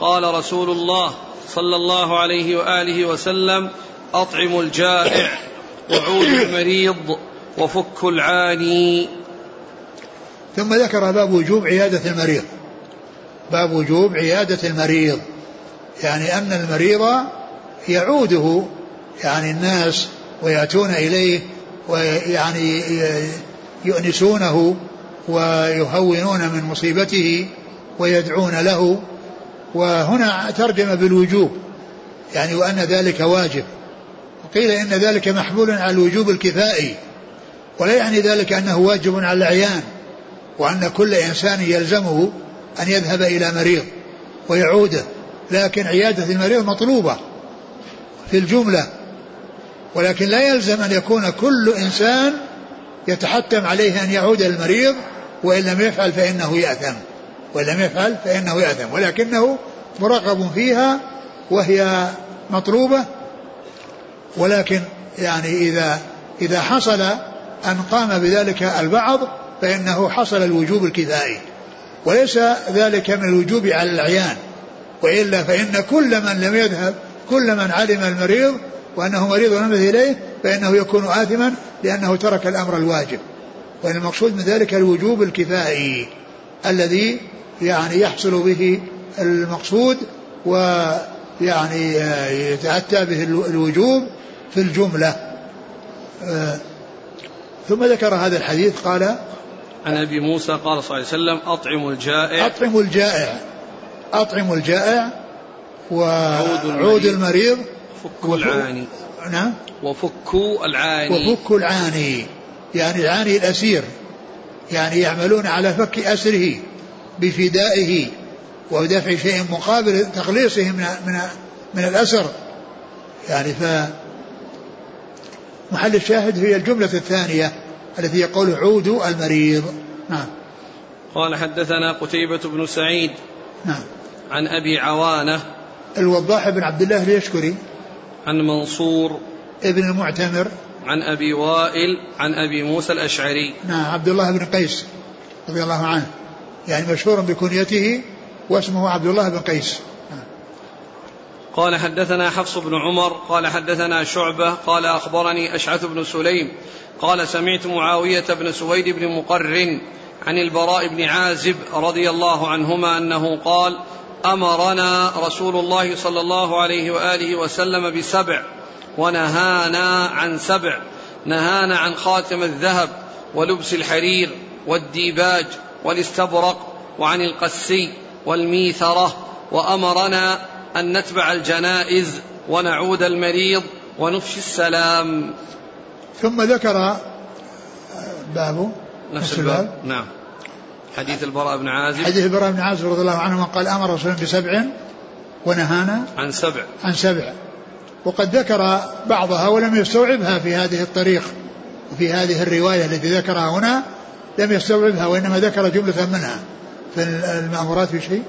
قال رسول الله صلى الله عليه وآله وسلم اطعموا الجائع. وعودوا المريض وفكوا العاني. ثم ذكر باب وجوب عيادة المريض. باب وجوب عيادة المريض. يعني أن المريض يعوده يعني الناس ويأتون إليه ويعني يؤنسونه ويهونون من مصيبته ويدعون له. وهنا ترجم بالوجوب يعني وأن ذلك واجب. وقيل إن ذلك محمول على الوجوب الكفائي ولا يعني ذلك أنه واجب على الأعيان وأن كل إنسان يلزمه أن يذهب إلى مريض ويعوده لكن عيادة المريض مطلوبة في الجملة ولكن لا يلزم أن يكون كل إنسان يتحتم عليه أن يعود المريض وإن لم يفعل فإنه يأثم وإن لم يفعل فإنه يأثم ولكنه مرغب فيها وهي مطلوبة ولكن يعني إذا إذا حصل أن قام بذلك البعض فإنه حصل الوجوب الكفائي وليس ذلك من الوجوب على الأعيان وإلا فإن كل من لم يذهب كل من علم المريض وأنه مريض ولم إليه فإنه يكون آثما لأنه ترك الأمر الواجب وإن المقصود من ذلك الوجوب الكفائي الذي يعني يحصل به المقصود ويعني يتأتى به الوجوب في الجملة. آه، ثم ذكر هذا الحديث قال عن أبي موسى قال صلى الله عليه وسلم اطعموا الجائع. اطعموا الجائع. اطعموا الجائع وعود المريض. فكوا العاني. نعم. وفكوا العاني. وفكوا العاني. يعني العاني الأسير. يعني يعملون على فك أسره بفدائه. ودفع شيء مقابل تخليصه من من من الأسر. يعني ف محل الشاهد هي الجملة الثانية التي يقول عودوا المريض. نعم. قال حدثنا قتيبة بن سعيد نعم. عن أبي عوانة الوضاح بن عبد الله اليشكري عن منصور ابن المعتمر. عن أبي وائل عن أبي موسى الأشعري. نعم عبد الله بن قيس رضي الله عنه. يعني مشهور بكنيته واسمه عبد الله بن قيس. قال حدثنا حفص بن عمر قال حدثنا شعبة قال أخبرني أشعث بن سليم قال سمعت معاوية بن سويد بن مقرن عن البراء بن عازب رضي الله عنهما أنه قال أمرنا رسول الله صلى الله عليه وآله وسلم بسبع ونهانا عن سبع نهانا عن خاتم الذهب ولبس الحرير والديباج والاستبرق وعن القسي والميثرة وأمرنا أن نتبع الجنائز ونعود المريض ونفشي السلام. ثم ذكر باب نفس الباب. نعم. حديث البراء بن عازب. حديث البراء بن عازب رضي الله عنه قال أمر رسول بسبع ونهانا عن سبع. عن سبع. وقد ذكر بعضها ولم يستوعبها في هذه الطريق وفي هذه الرواية التي ذكرها هنا. لم يستوعبها وإنما ذكر جملة منها. في المامورات في شيء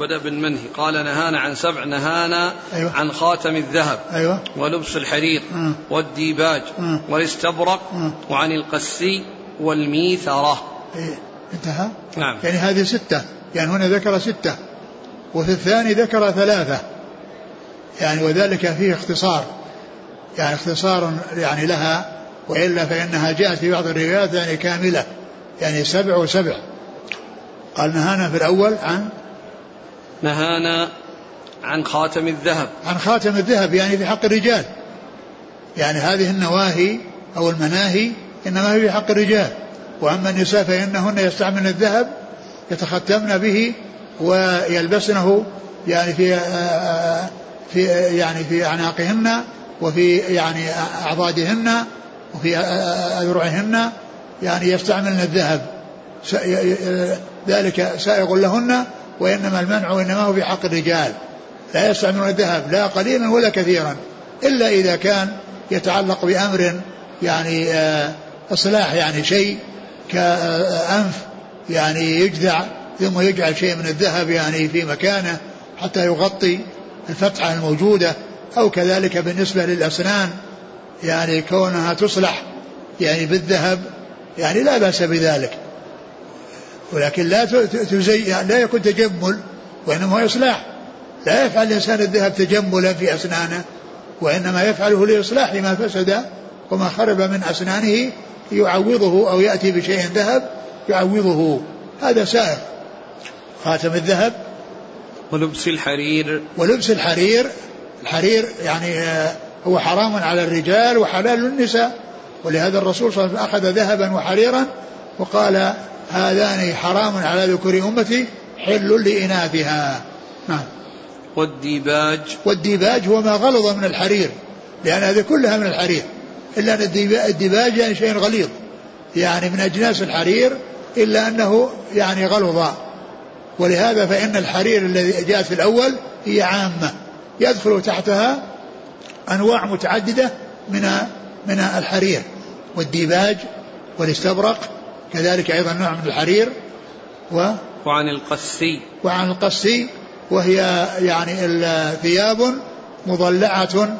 بدأ بالمنهي قال نهانا عن سبع نهانا أيوة. عن خاتم الذهب أيوة. ولبس الحرير أه. والديباج أه. والاستبرق أه. وعن القسي والميثرة إيه. انتهى نعم يعني هذه ستة يعني هنا ذكر ستة وفي الثاني ذكر ثلاثة يعني وذلك فيه اختصار يعني اختصار يعني لها وإلا فإنها جاءت في بعض الروايات يعني كاملة يعني سبع وسبع قال نهانا في الأول عن نهانا عن خاتم الذهب. عن خاتم الذهب يعني في حق الرجال. يعني هذه النواهي أو المناهي إنما هي في حق الرجال. وأما النساء فإنهن يستعملن الذهب يتختمن به ويلبسنه يعني في في يعني في أعناقهن وفي يعني أعضادهن وفي أذرعهن يعني يستعملن الذهب. ذلك سائغ لهن وإنما المنع إنما هو في حق الرجال. لا يستعملون الذهب لا قليلا ولا كثيرا إلا إذا كان يتعلق بأمر يعني آه، إصلاح يعني شيء كأنف يعني يجذع ثم يجعل شيء من الذهب يعني في مكانه حتى يغطي الفتحة الموجودة أو كذلك بالنسبة للأسنان يعني كونها تصلح يعني بالذهب يعني لا بأس بذلك. ولكن لا تزي لا يكون تجمل وإنما هو إصلاح. لا يفعل الإنسان الذهب تجملا في أسنانه وإنما يفعله لإصلاح ما فسد وما خرب من أسنانه يعوضه أو يأتي بشيء ذهب يعوضه. هذا سائر. خاتم الذهب. ولبس الحرير. ولبس الحرير. الحرير يعني آه، هو حرام على الرجال وحلال للنساء. ولهذا الرسول صلى الله عليه وسلم أخذ ذهبا وحريرا وقال هذان حرام على ذكور أمتي حل لإناثها. نعم. والديباج. والديباج هو ما غلظ من الحرير لأن هذه كلها من الحرير إلا أن الديباج يعني شيء غليظ يعني من أجناس الحرير إلا أنه يعني غلظ. ولهذا فإن الحرير الذي جاء في الأول هي عامة يدخل تحتها أنواع متعددة من من الحرير والديباج والاستبرق كذلك أيضا نوع من الحرير و وعن القسي. وعن القسي وهي يعني ثياب مضلعة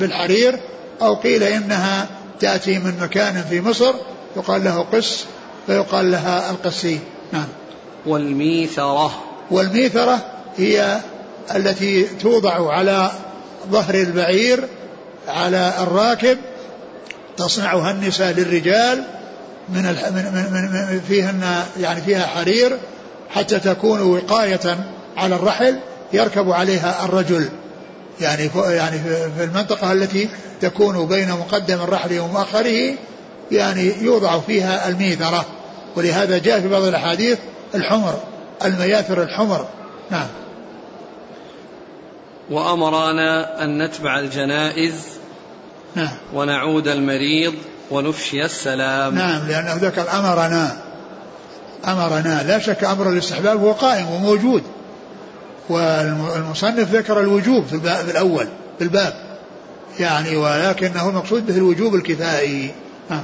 بالحرير أو قيل إنها تأتي من مكان في مصر يقال له قس فيقال لها القسي. نعم. والميثرة. والميثرة هي التي توضع على ظهر البعير على الراكب تصنعها النساء للرجال من, من, من, فيهن يعني فيها حرير حتى تكون وقاية على الرحل يركب عليها الرجل. يعني يعني في المنطقة التي تكون بين مقدم الرحل ومؤخره يعني يوضع فيها الميثرة ولهذا جاء في بعض الأحاديث الحمر المياثر الحمر. نعم. وأمرنا أن نتبع الجنائز نعم. ونعود المريض ونفشي السلام. نعم لأنه ذكر أمرنا. أمرنا. لا شك أمر الاستحباب هو قائم وموجود. والمصنف ذكر الوجوب في الباب الأول في الباب. يعني ولكنه المقصود به الوجوب الكفائي. نعم.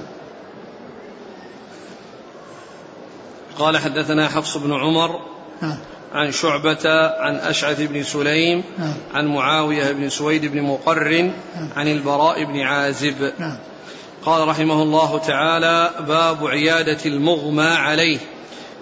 قال حدثنا حفص بن عمر. نعم. عن شعبة عن أشعث بن سليم نعم. عن معاوية بن سويد بن مقرن نعم. عن البراء بن عازب. نعم. قال رحمه الله تعالى باب عيادة المغمى عليه.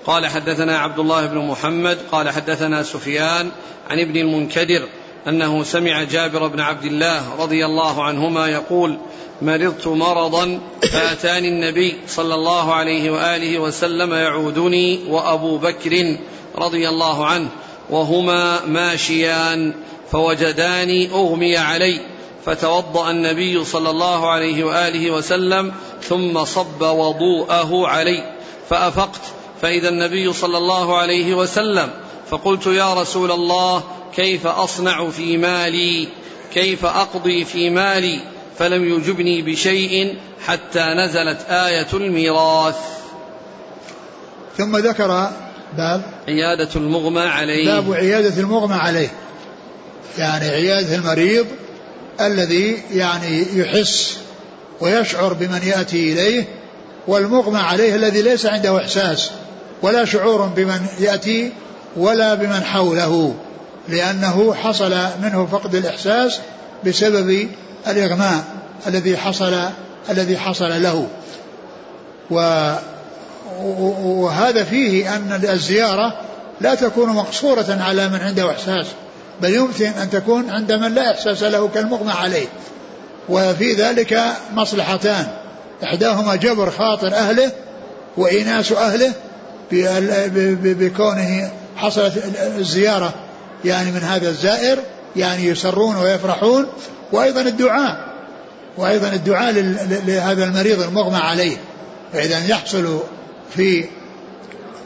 قال حدثنا عبد الله بن محمد قال حدثنا سفيان عن ابن المنكدر أنه سمع جابر بن عبد الله رضي الله عنهما يقول مرضت مرضا فأتاني النبي صلى الله عليه وآله وسلم يعودني وأبو بكر رضي الله عنه وهما ماشيان فوجداني أغمي علي فتوضأ النبي صلى الله عليه وآله وسلم ثم صب وضوءه علي فأفقت. فإذا النبي صلى الله عليه وسلم فقلت يا رسول الله كيف أصنع في مالي؟ كيف أقضي في مالي؟ فلم يجبني بشيء حتى نزلت آية الميراث. ثم ذكر باب عيادة المغمى عليه. باب عيادة المغمى عليه. يعني عيادة المريض الذي يعني يحس ويشعر بمن يأتي إليه والمغمى عليه الذي ليس عنده إحساس ولا شعور بمن يأتي ولا بمن حوله لأنه حصل منه فقد الإحساس بسبب الإغماء الذي حصل الذي حصل له. و وهذا فيه أن الزيارة لا تكون مقصورة على من عنده إحساس بل يمكن أن تكون عند من لا إحساس له كالمغمى عليه. وفي ذلك مصلحتان إحداهما جبر خاطر أهله وإناس أهله بكونه حصلت الزيارة يعني من هذا الزائر يعني يسرون ويفرحون. وأيضا الدعاء وأيضا الدعاء لهذا المريض المغمى عليه فإذا يحصل في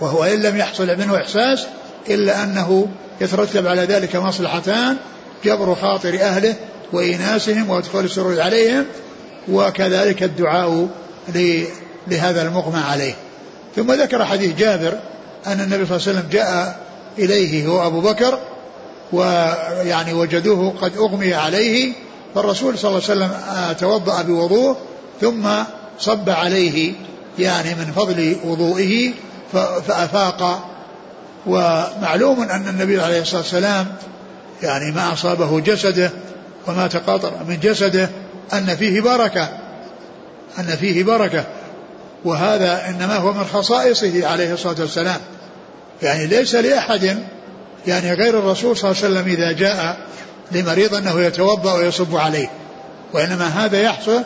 وهو إن لم يحصل منه إحساس إلا أنه يترتب على ذلك مصلحتان جبر خاطر أهله وإناسهم وإدخال السرور عليهم وكذلك الدعاء لهذا المغمى عليه. ثم ذكر حديث جابر أن النبي صلى الله عليه وسلم جاء إليه هو أبو بكر ويعني وجدوه قد أغمي عليه فالرسول صلى الله عليه وسلم توضأ بوضوء ثم صب عليه. يعني من فضل وضوئه فأفاق. ومعلوم أن النبي عليه الصلاة والسلام يعني ما أصابه جسده وما تقاطر من جسده أن فيه بركة أن فيه بركة. وهذا إنما هو من خصائصه عليه الصلاة والسلام. يعني ليس لأحد يعني غير الرسول صلى الله عليه وسلم إذا جاء لمريض أنه يتوضأ ويصب عليه. وإنما هذا يحصل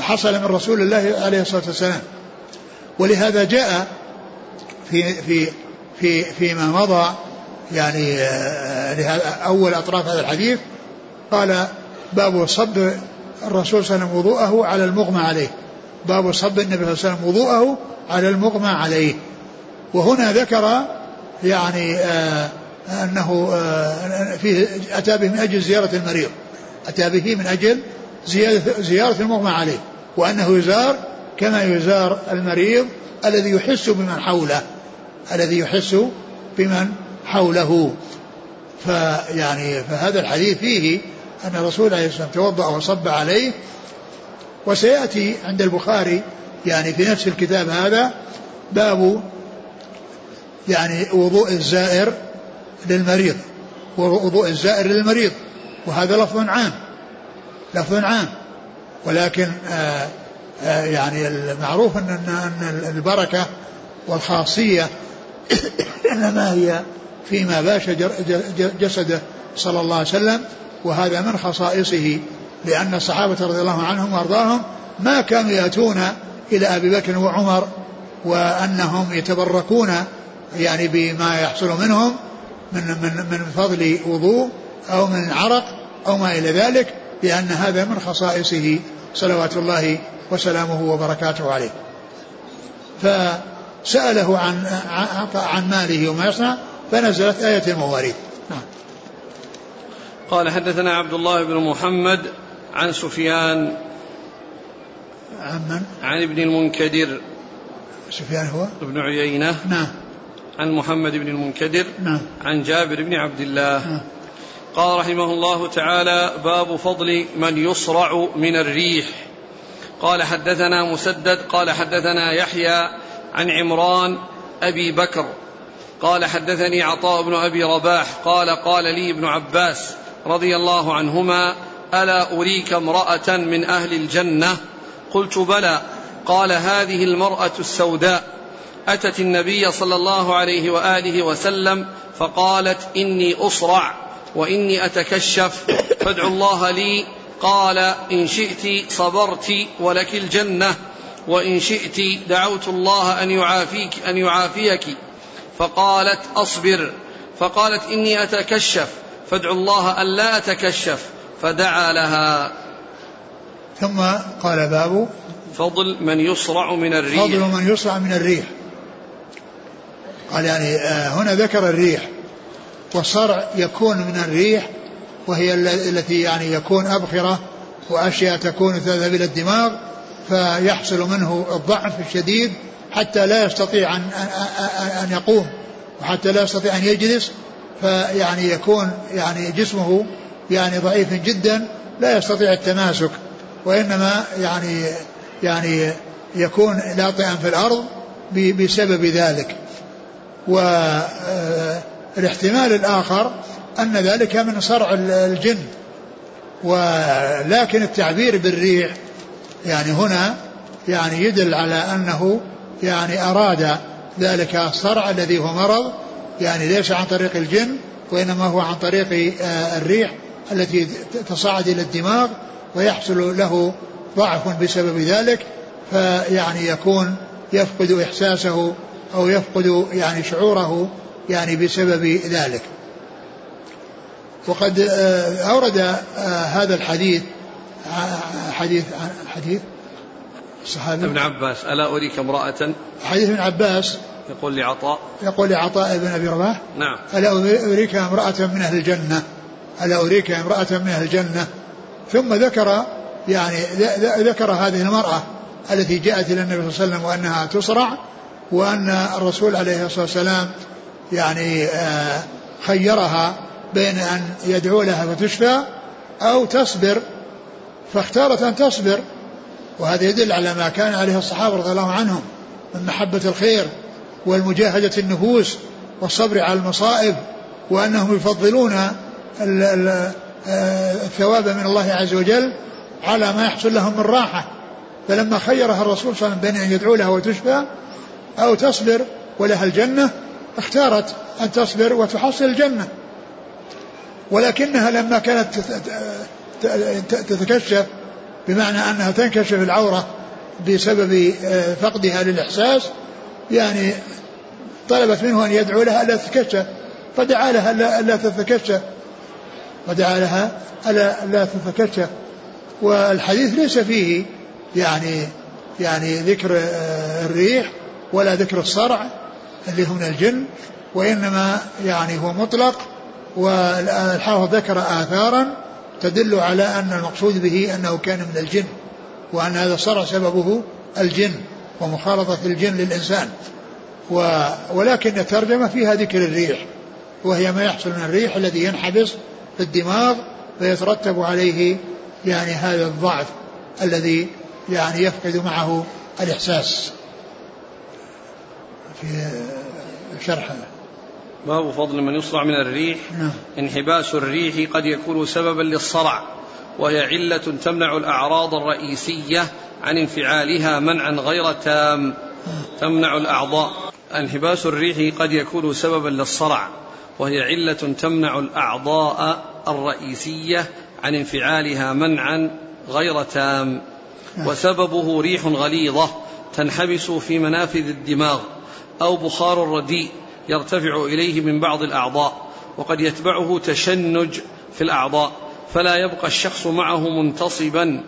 حصل من رسول الله عليه الصلاة والسلام. ولهذا جاء في في في فيما مضى يعني آه، أول أطراف هذا الحديث قال باب صب الرسول صلى الله عليه وسلم وضوءه على المغمى عليه. باب صب النبي صلى الله عليه وسلم وضوءه على المغمى عليه. وهنا ذكر يعني آه أنه آه فيه أتى به من أجل زيارة المريض. أتى به من أجل زيارة المغمى عليه. وأنه يزار كما يزار المريض الذي يحس بمن حوله الذي يحس بمن حوله. فيعني فهذا الحديث فيه أن الرسول عليه الصلاة والسلام توضأ وصب عليه وسيأتي عند البخاري يعني في نفس الكتاب هذا باب يعني وضوء الزائر للمريض وضوء الزائر للمريض وهذا لفظ عام لفظ عام. ولكن آآ يعني المعروف أن أن البركة والخاصية إنما هي فيما باش جسده صلى الله عليه وسلم وهذا من خصائصه لأن الصحابة رضي الله عنهم وأرضاهم ما كانوا يأتون إلى أبي بكر وعمر وأنهم يتبركون يعني بما يحصل منهم من من من فضل وضوء أو من عرق أو ما إلى ذلك لأن هذا من خصائصه. صلوات الله وسلامه وبركاته عليه. فسأله عن عن ماله وما يصنع فنزلت آية المواريث. نعم. قال حدثنا عبد الله بن محمد عن سفيان عن من؟ عن ابن المنكدر. سفيان هو؟ ابن عيينة. نعم. عن محمد بن المنكدر. نعم. عن جابر بن عبد الله. نعم. قال رحمه الله تعالى باب فضل من يصرع من الريح. قال حدثنا مسدد قال حدثنا يحيى عن عمران أبي بكر. قال حدثني عطاء بن أبي رباح قال قال لي ابن عباس رضي الله عنهما ألا أريك امرأة من أهل الجنة؟ قلت بلى. قال هذه المرأة السوداء. أتت النبي صلى الله عليه وآله وسلم فقالت إني أصرع. وإني أتكشف فادعوا الله لي. قال إن شئت صبرت ولك الجنة وإن شئت دعوت الله أن يعافيك أن يعافيك. فقالت أصبر. فقالت إني أتكشف. فادعوا الله الا أتكشف. فدعا لها. ثم قال باب فضل من يصرع من الريح. فضل من يصرع من الريح. قال يعني آه، هنا ذكر الريح. والصرع يكون من الريح وهي التي يعني يكون أبخرة وأشياء تكون تذهب إلى الدماغ فيحصل منه الضعف الشديد حتى لا يستطيع أن, أن يقوم وحتى لا يستطيع أن يجلس فيعني يكون يعني جسمه يعني ضعيف جدا لا يستطيع التماسك وإنما يعني يعني يكون لاطئا في الأرض بسبب ذلك. والاحتمال الآخر أن ذلك من صرع الجن ولكن التعبير بالريح يعني هنا يعني يدل على أنه يعني أراد ذلك الصرع الذي هو مرض يعني ليس عن طريق الجن وإنما هو عن طريق آه، الريح التي تصعد إلى الدماغ ويحصل له ضعف بسبب ذلك فيعني يكون يفقد إحساسه أو يفقد يعني شعوره يعني بسبب ذلك. وقد آه، أورد آه، هذا الحديث حديث حديث الصحابي ابن عباس ألا أريك امرأة؟ حديث ابن عباس. يقول لعطاء. يقول لعطاء بن أبي رباح. نعم. ألا أريك امرأة من أهل الجنة؟ ألا أريك امرأة من أهل الجنة؟ ثم ذكر يعني ذكر هذه المرأة التي جاءت إلى النبي صلى الله عليه وسلم وأنها تصرع وأن الرسول عليه الصلاة والسلام يعني آه، خيرها بين أن يدعو لها فتشفى أو تصبر فاختارت أن تصبر. وهذا يدل على ما كان عليه الصحابة رضي الله عنهم من محبة الخير والمجاهدة النفوس والصبر على المصائب وأنهم يفضلون الثواب من الله عز وجل على ما يحصل لهم من راحة. فلما خيرها الرسول صلى الله عليه وسلم بين أن يدعو لها وتشفى أو تصبر ولها الجنة اختارت أن تصبر وتحصل الجنة. ولكنها لما كانت تتكشف بمعنى أنها تنكشف العورة بسبب آه، فقدها للإحساس يعني طلبت منه أن يدعو لها ألا تتكشف. فدعا لها ألا تتكشف. ودعا لها ألا لا تتكشف. والحديث ليس فيه يعني يعني ذكر آه، الريح ولا ذكر الصرع. اللي هو من الجن وإنما يعني هو مطلق والحافظ ذكر آثارا تدل على أن المقصود به أنه كان من الجن وأن هذا الصرع سببه الجن ومخالطة الجن للإنسان. ولكن الترجمة فيها ذكر الريح وهي ما يحصل من الريح الذي ينحبس في الدماغ فيترتب عليه يعني هذا الضعف الذي يعني يفقد معه الإحساس. في شرح باب فضل من يصرع من الريح. نعم. انحباس الريح قد يكون سببا للصرع وهي علة تمنع الأعراض الرئيسية عن انفعالها منعا غير تام تمنع الأعضاء. انحباس الريح قد يكون سببا للصرع وهي علة تمنع الأعضاء الرئيسية عن انفعالها منعا غير تام. وسببه ريح غليظة تنحبس في منافذ الدماغ. أو بخار رديء يرتفع إليه من بعض الأعضاء وقد يتبعه تشنج في الأعضاء فلا يبقى الشخص معه منتصبا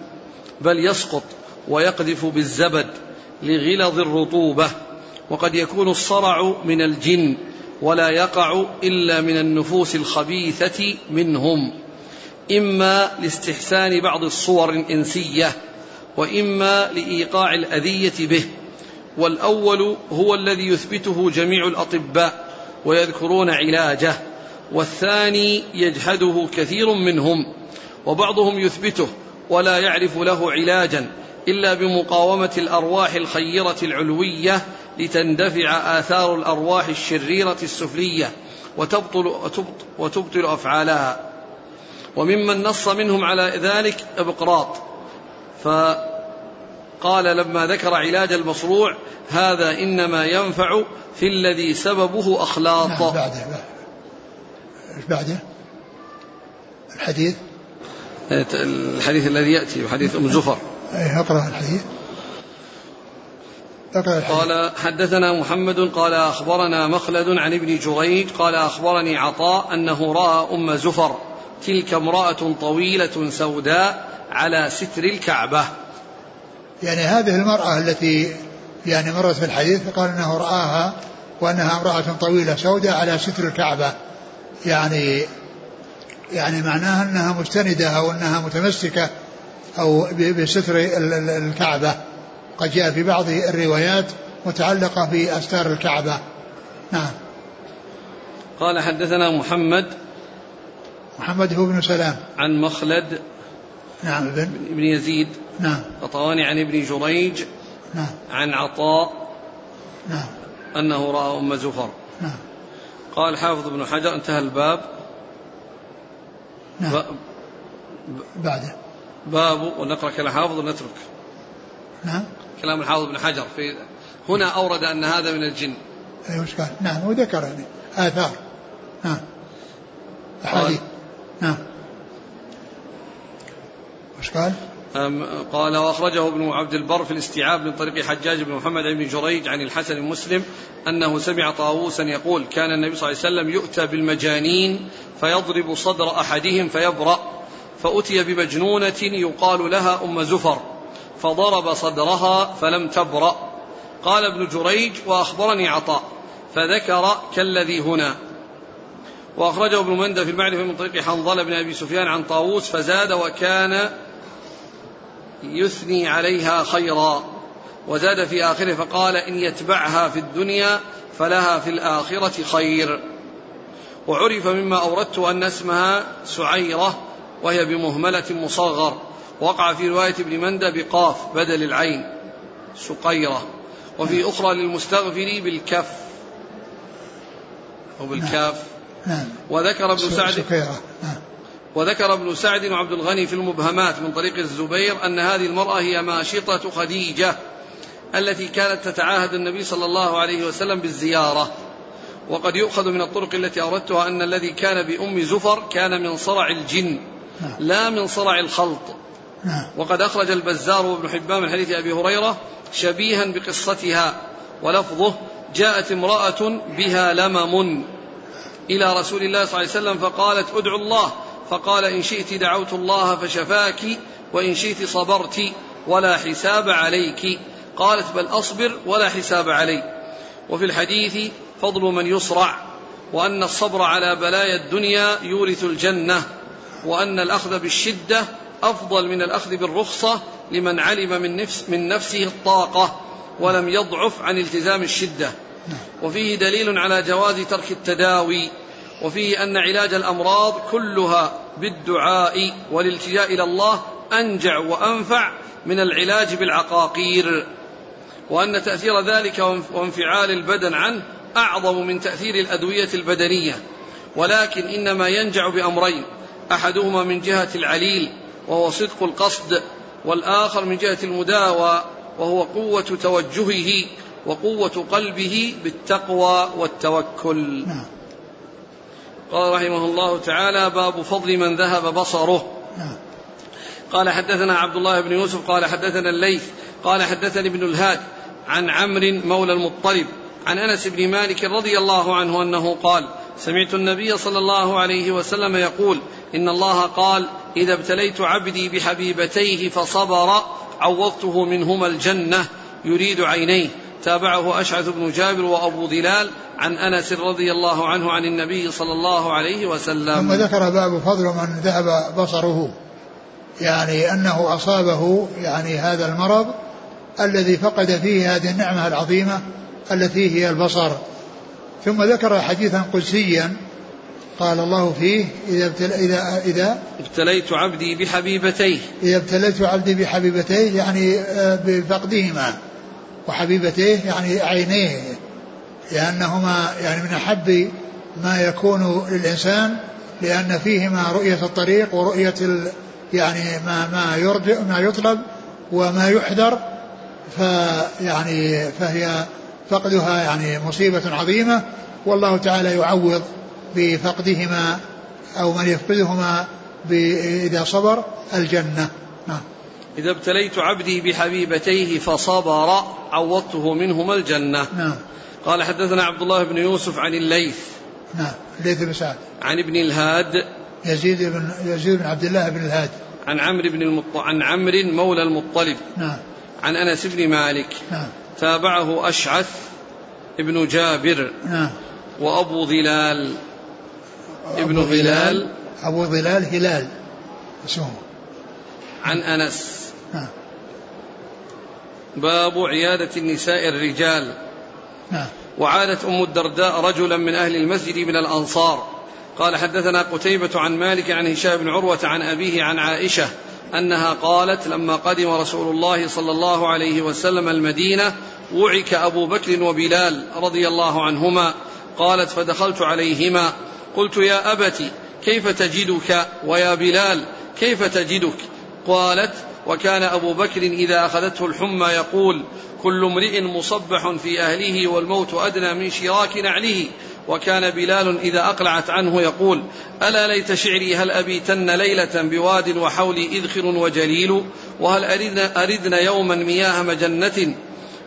بل يسقط ويقذف بالزبد لغلظ الرطوبة وقد يكون الصرع من الجن ولا يقع إلا من النفوس الخبيثة منهم إما لاستحسان بعض الصور الإنسية وإما لإيقاع الأذية به. والأول هو الذي يثبته جميع الأطباء ويذكرون علاجه والثاني يجحده كثير منهم وبعضهم يثبته ولا يعرف له علاجا إلا بمقاومة الأرواح الخيرة العلوية لتندفع آثار الأرواح الشريرة السفلية وتبطل, وتبطل أفعالها. وممن نص منهم على ذلك إبقراط. فقال لما ذكر علاج المصروع هذا إنما ينفع في الذي سببه أخلاط. نعم بعده إيش بعده؟ الحديث؟ الحديث الذي يأتي حديث أم زفر. إيه اقرأ الحديث. قال حدثنا محمد قال أخبرنا مخلد عن ابن جريج قال أخبرني عطاء أنه رأى أم زفر تلك امرأة طويلة سوداء على ستر الكعبة. يعني هذه المرأة التي يعني مرت في الحديث قال أنه رآها وأنها امرأة طويلة سوداء على ستر الكعبة. يعني يعني معناها أنها مستندة أو أنها متمسكة أو بستر الكعبة. قد جاء في بعض الروايات متعلقة بأستار الكعبة. نعم. قال حدثنا محمد محمد هو بن سلام. عن مخلد نعم. ابن ابن يزيد. نعم. الطواني عن ابن جريج. نعم. عن عطاء. نعم. أنه رأى أم زفر. نعم. قال حافظ ابن حجر انتهى الباب. نعم. ب- بعده. باب ونقرأ كلام حافظ ونترك. نعم. كلام الحافظ ابن حجر. في هنا أورد أن هذا من الجن. أي وش قال؟ نعم وذكر يعني آثار. نعم. أحاديث. نعم. قال؟ أم- قال وأخرجه ابن عبد البر في الاستيعاب من طريق حجاج بن محمد بن جريج عن الحسن المسلم أنه سمع طاووسا يقول كان النبي صلى الله عليه وسلم يؤتى بالمجانين فيضرب صدر أحدهم فيبرأ فأتي بمجنونة يقال لها أم زفر فضرب صدرها فلم تبرأ قال ابن جريج وأخبرني عطاء فذكر كالذي هنا وأخرجه ابن مندة في المعرفة من طريق حنظلة بن أبي سفيان عن طاووس فزاد وكان يثني عليها خيرا. وزاد في آخره فقال إن يتبعها في الدنيا فلها في الآخرة خير. وعرف مما أوردت أن اسمها سعيرة وهي بمهملة مصغر. وقع في رواية ابن مندى بقاف بدل العين. سقيرة. وفي أخرى للمستغفر بالكف. أو بالكاف. نعم. وذكر ابن سعد سكيرة نعم. وذكر ابن سعد وعبد الغني في المبهمات من طريق الزبير أن هذه المرأة هي ماشطة خديجة التي كانت تتعاهد النبي صلى الله عليه وسلم بالزيارة. وقد يؤخذ من الطرق التي أردتها أن الذي كان بأم زفر كان من صرع الجن نعم. لا من صرع الخلط. نعم. وقد أخرج البزار وابن حبان من حديث أبي هريرة شبيها بقصتها ولفظه جاءت امرأة بها لمم إلى رسول الله صلى الله عليه وسلم فقالت ادعوا الله. فقال إن شئت دعوت الله فشفاك وإن شئت صبرت ولا حساب عليك. قالت بل أصبر ولا حساب علي. وفي الحديث فضل من يصرع وأن الصبر على بلايا الدنيا يورث الجنة وأن الأخذ بالشدة أفضل من الأخذ بالرخصة لمن علم من, نفس من نفسه الطاقة ولم يضعف عن التزام الشدة. وفيه دليل على جواز ترك التداوي. وفيه أن علاج الأمراض كلها بالدعاء والالتجاء إلى الله أنجع وأنفع من العلاج بالعقاقير. وأن تأثير ذلك وانفعال البدن عنه أعظم من تأثير الأدوية البدنية. ولكن إنما ينجع بأمرين أحدهما من جهة العليل وهو صدق القصد والآخر من جهة المداوى وهو قوة توجهه وقوة قلبه بالتقوى والتوكل. نعم. قال رحمه الله تعالى باب فضل من ذهب بصره. نعم. قال حدثنا عبد الله بن يوسف قال حدثنا الليث قال حدثني ابن الهاد عن عمرو مولى المطلب عن أنس بن مالك رضي الله عنه أنه قال سمعت النبي صلى الله عليه وسلم يقول إن الله قال إذا ابتليت عبدي بحبيبتيه فصبر عوضته منهما الجنة يريد عينيه. تابعه أشعث بن جابر وأبو ظلال عن أنس رضي الله عنه عن النبي صلى الله عليه ثم وسلم ذكر باب فضل من ذهب بصره. يعني أنه أصابه يعني هذا المرض الذي فقد فيه هذه النعمة العظيمة التي هي البصر. ثم ذكر حديثا قدسيا قال الله فيه إذا ابتل اذا إذا ابتليت عبدي بحبيبتيه. إذا ابتليت عبدي بحبيبتيه يعني آه، بفقدهما. وحبيبتيه يعني عينيه. لأنهما يعني من أحب ما يكون للإنسان لأن فيهما رؤية الطريق ورؤية ال يعني ما ما يرجع ما يطلب وما يحذر فيعني فهي فقدها يعني مصيبة عظيمة. والله تعالى يعوض بفقدهما أو من يفقدهما إذا صبر الجنة. نعم. إذا ابتليت عبدي بحبيبتيه فصبر عوضته منهما الجنة. نعم. قال حدثنا عبد الله بن يوسف عن الليث. نعم ليث بن سعد. عن ابن الهاد. يزيد بن يزيد بن عبد الله بن الهاد. عن عمرو بن المط... عن عمرو مولى المطلب. نعم. عن أنس بن مالك. نعم. تابعه أشعث ابن جابر. نعم. وأبو ظلال. ابن هلال أبو ظلال هلال. اسمه. عن أنس. نعم. باب عيادة النساء الرجال. نعم. وعادت أم الدرداء رجلا من أهل المسجد من الأنصار. قال حدثنا قتيبة عن مالك عن هشام بن عروة عن أبيه عن عائشة أنها قالت لما قدم رسول الله صلى الله عليه وسلم المدينة وعك أبو بكر وبلال رضي الله عنهما. قالت فدخلت عليهما. قلت يا أبت كيف تجدك؟ ويا بلال كيف تجدك؟ قالت وكان أبو بكر إذا أخذته الحمى يقول كل امرئ مصبح في أهله والموت أدنى من شراك نعله. وكان بلال إذا أقلعت عنه يقول ألا ليت شعري هل أبيتن ليلة بواد وحولي إذخر وجليل؟ وهل أردنا, أردنا يوما مياه مجنة؟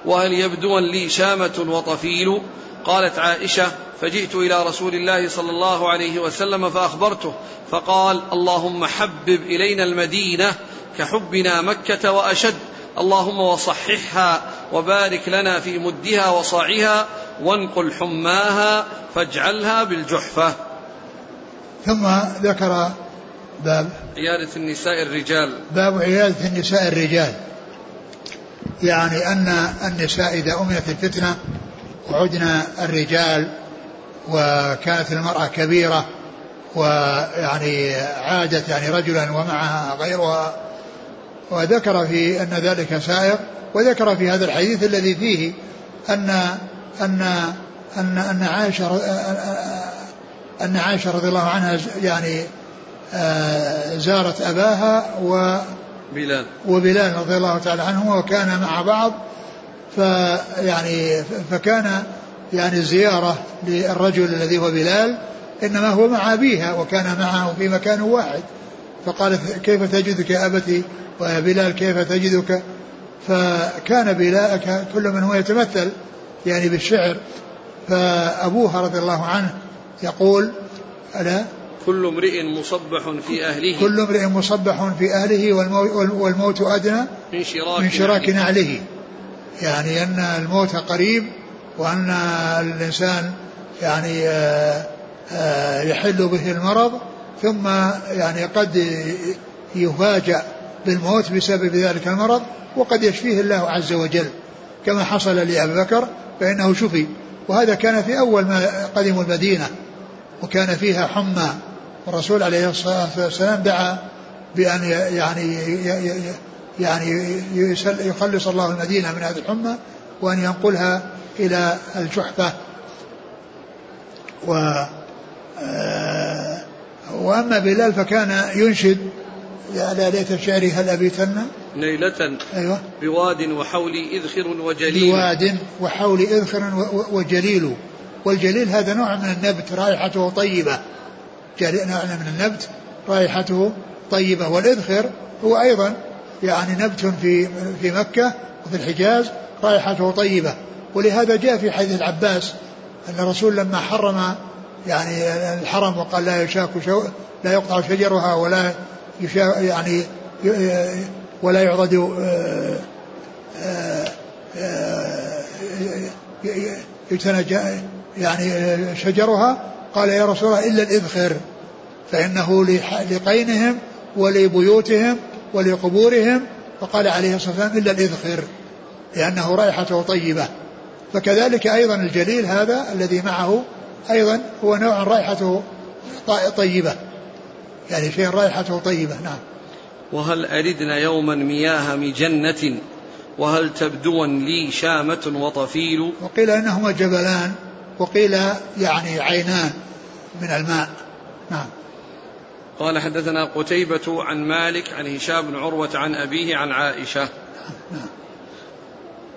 وهل يبدو لي شامة وطفيل؟ قالت عائشة فجئت إلى رسول الله صلى الله عليه وسلم فأخبرته فقال اللهم حبب إلينا المدينة. كحبنا مكة وأشد. اللهم وصححها وبارك لنا في مدها وصاعها وانقل حماها فاجعلها بالجحفة. ثم ذكر باب عيادة النساء الرجال. باب عيادة النساء الرجال. يعني أن النساء إذا أمنت الفتنة وعدنا الرجال وكانت المرأة كبيرة ويعني عادت يعني رجلا ومعها غيرها وذكر في أن ذلك سائر وذكر في هذا الحديث الذي فيه أن أن أن أن عائشة أن عائشة رضي الله عنها يعني آه، زارت أباها و بلال. وبلال رضي الله تعالى عنهما وكان مع بعض فيعني فكان يعني الزيارة للرجل الذي هو بلال إنما هو مع أبيها وكان معه في مكان واحد. فقالت كيف تجدك يا أبتي؟ ويا بلال كيف تجدك؟ فكان بلال كل من هو يتمثل يعني بالشعر. فأبوها رضي الله عنه يقول ألا؟ كل امرئ مصبح في أهله. كل امرئ مصبح في أهله والموت, والموت أدنى من شراك, من شراك نعله يعني أن الموت قريب وأن الإنسان يعني آه، آه، يحل به المرض ثم يعني قد يفاجأ بالموت بسبب ذلك المرض وقد يشفيه الله عز وجل. كما حصل لأبي بكر فإنه شفي. وهذا كان في أول ما قدموا المدينة وكان فيها حمى. والرسول عليه الصلاة والسلام دعا بأن يعني يعني يخلص الله المدينة من هذه الحمى وأن ينقلها إلى الجحفة. و وأما بلال فكان ينشد. يا ليت شعري هل أبيتن ليلة أيوة. بواد وحولي إذخر وجليل. بواد وحولي إذخر وجليل. والجليل هذا نوع من النبت رائحته طيبة. نوع من النبت رائحته طيبة. والإذخر هو أيضا يعني نبت في في مكة وفي الحجاز رائحته طيبة. ولهذا جاء في حديث العباس أن الرسول لما حرم يعني الحرم وقال لا يشاك شو لا يقطع شجرها ولا يعني ولا يعضد آه، آه، آه، يجتنى يعني شجرها. قال يا رسول الله إلا الإذخر فإنه لقينهم ولبيوتهم ولقبورهم. فقال عليه الصلاة والسلام إلا الإذخر لأنه رائحته طيبة. فكذلك أيضا الجليل هذا الذي معه أيضا هو نوع رائحته طيبة. يعني شيء رائحته طيبة نعم. وهل أردنا يوما مياه مجنة؟ وهل تبدو لي شامة وطفيل؟ وقيل إنهما جبلان وقيل يعني عينان من الماء. نعم. قال حدثنا قتيبة عن مالك عن هشام بن عروة عن أبيه عن عائشة. نعم.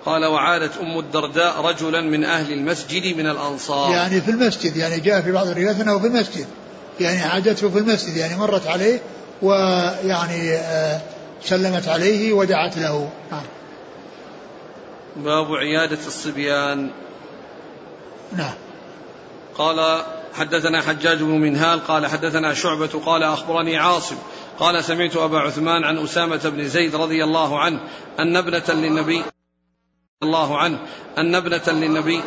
قال وعادت أم الدرداء رجلا من أهل المسجد من الأنصار. يعني في المسجد يعني جاء في بعض الروايات أنه في المسجد. يعني عادته في المسجد يعني مرت عليه ويعني آه، سلمت عليه ودعت له. نعم باب عيادة الصبيان. نعم. قال حدثنا حجاج بن منهال قال حدثنا شعبة قال أخبرني عاصم قال سمعت أبا عثمان عن أسامة بن زيد رضي الله عنه أن ابنة للنبي الله عنه أن ابنة للنبي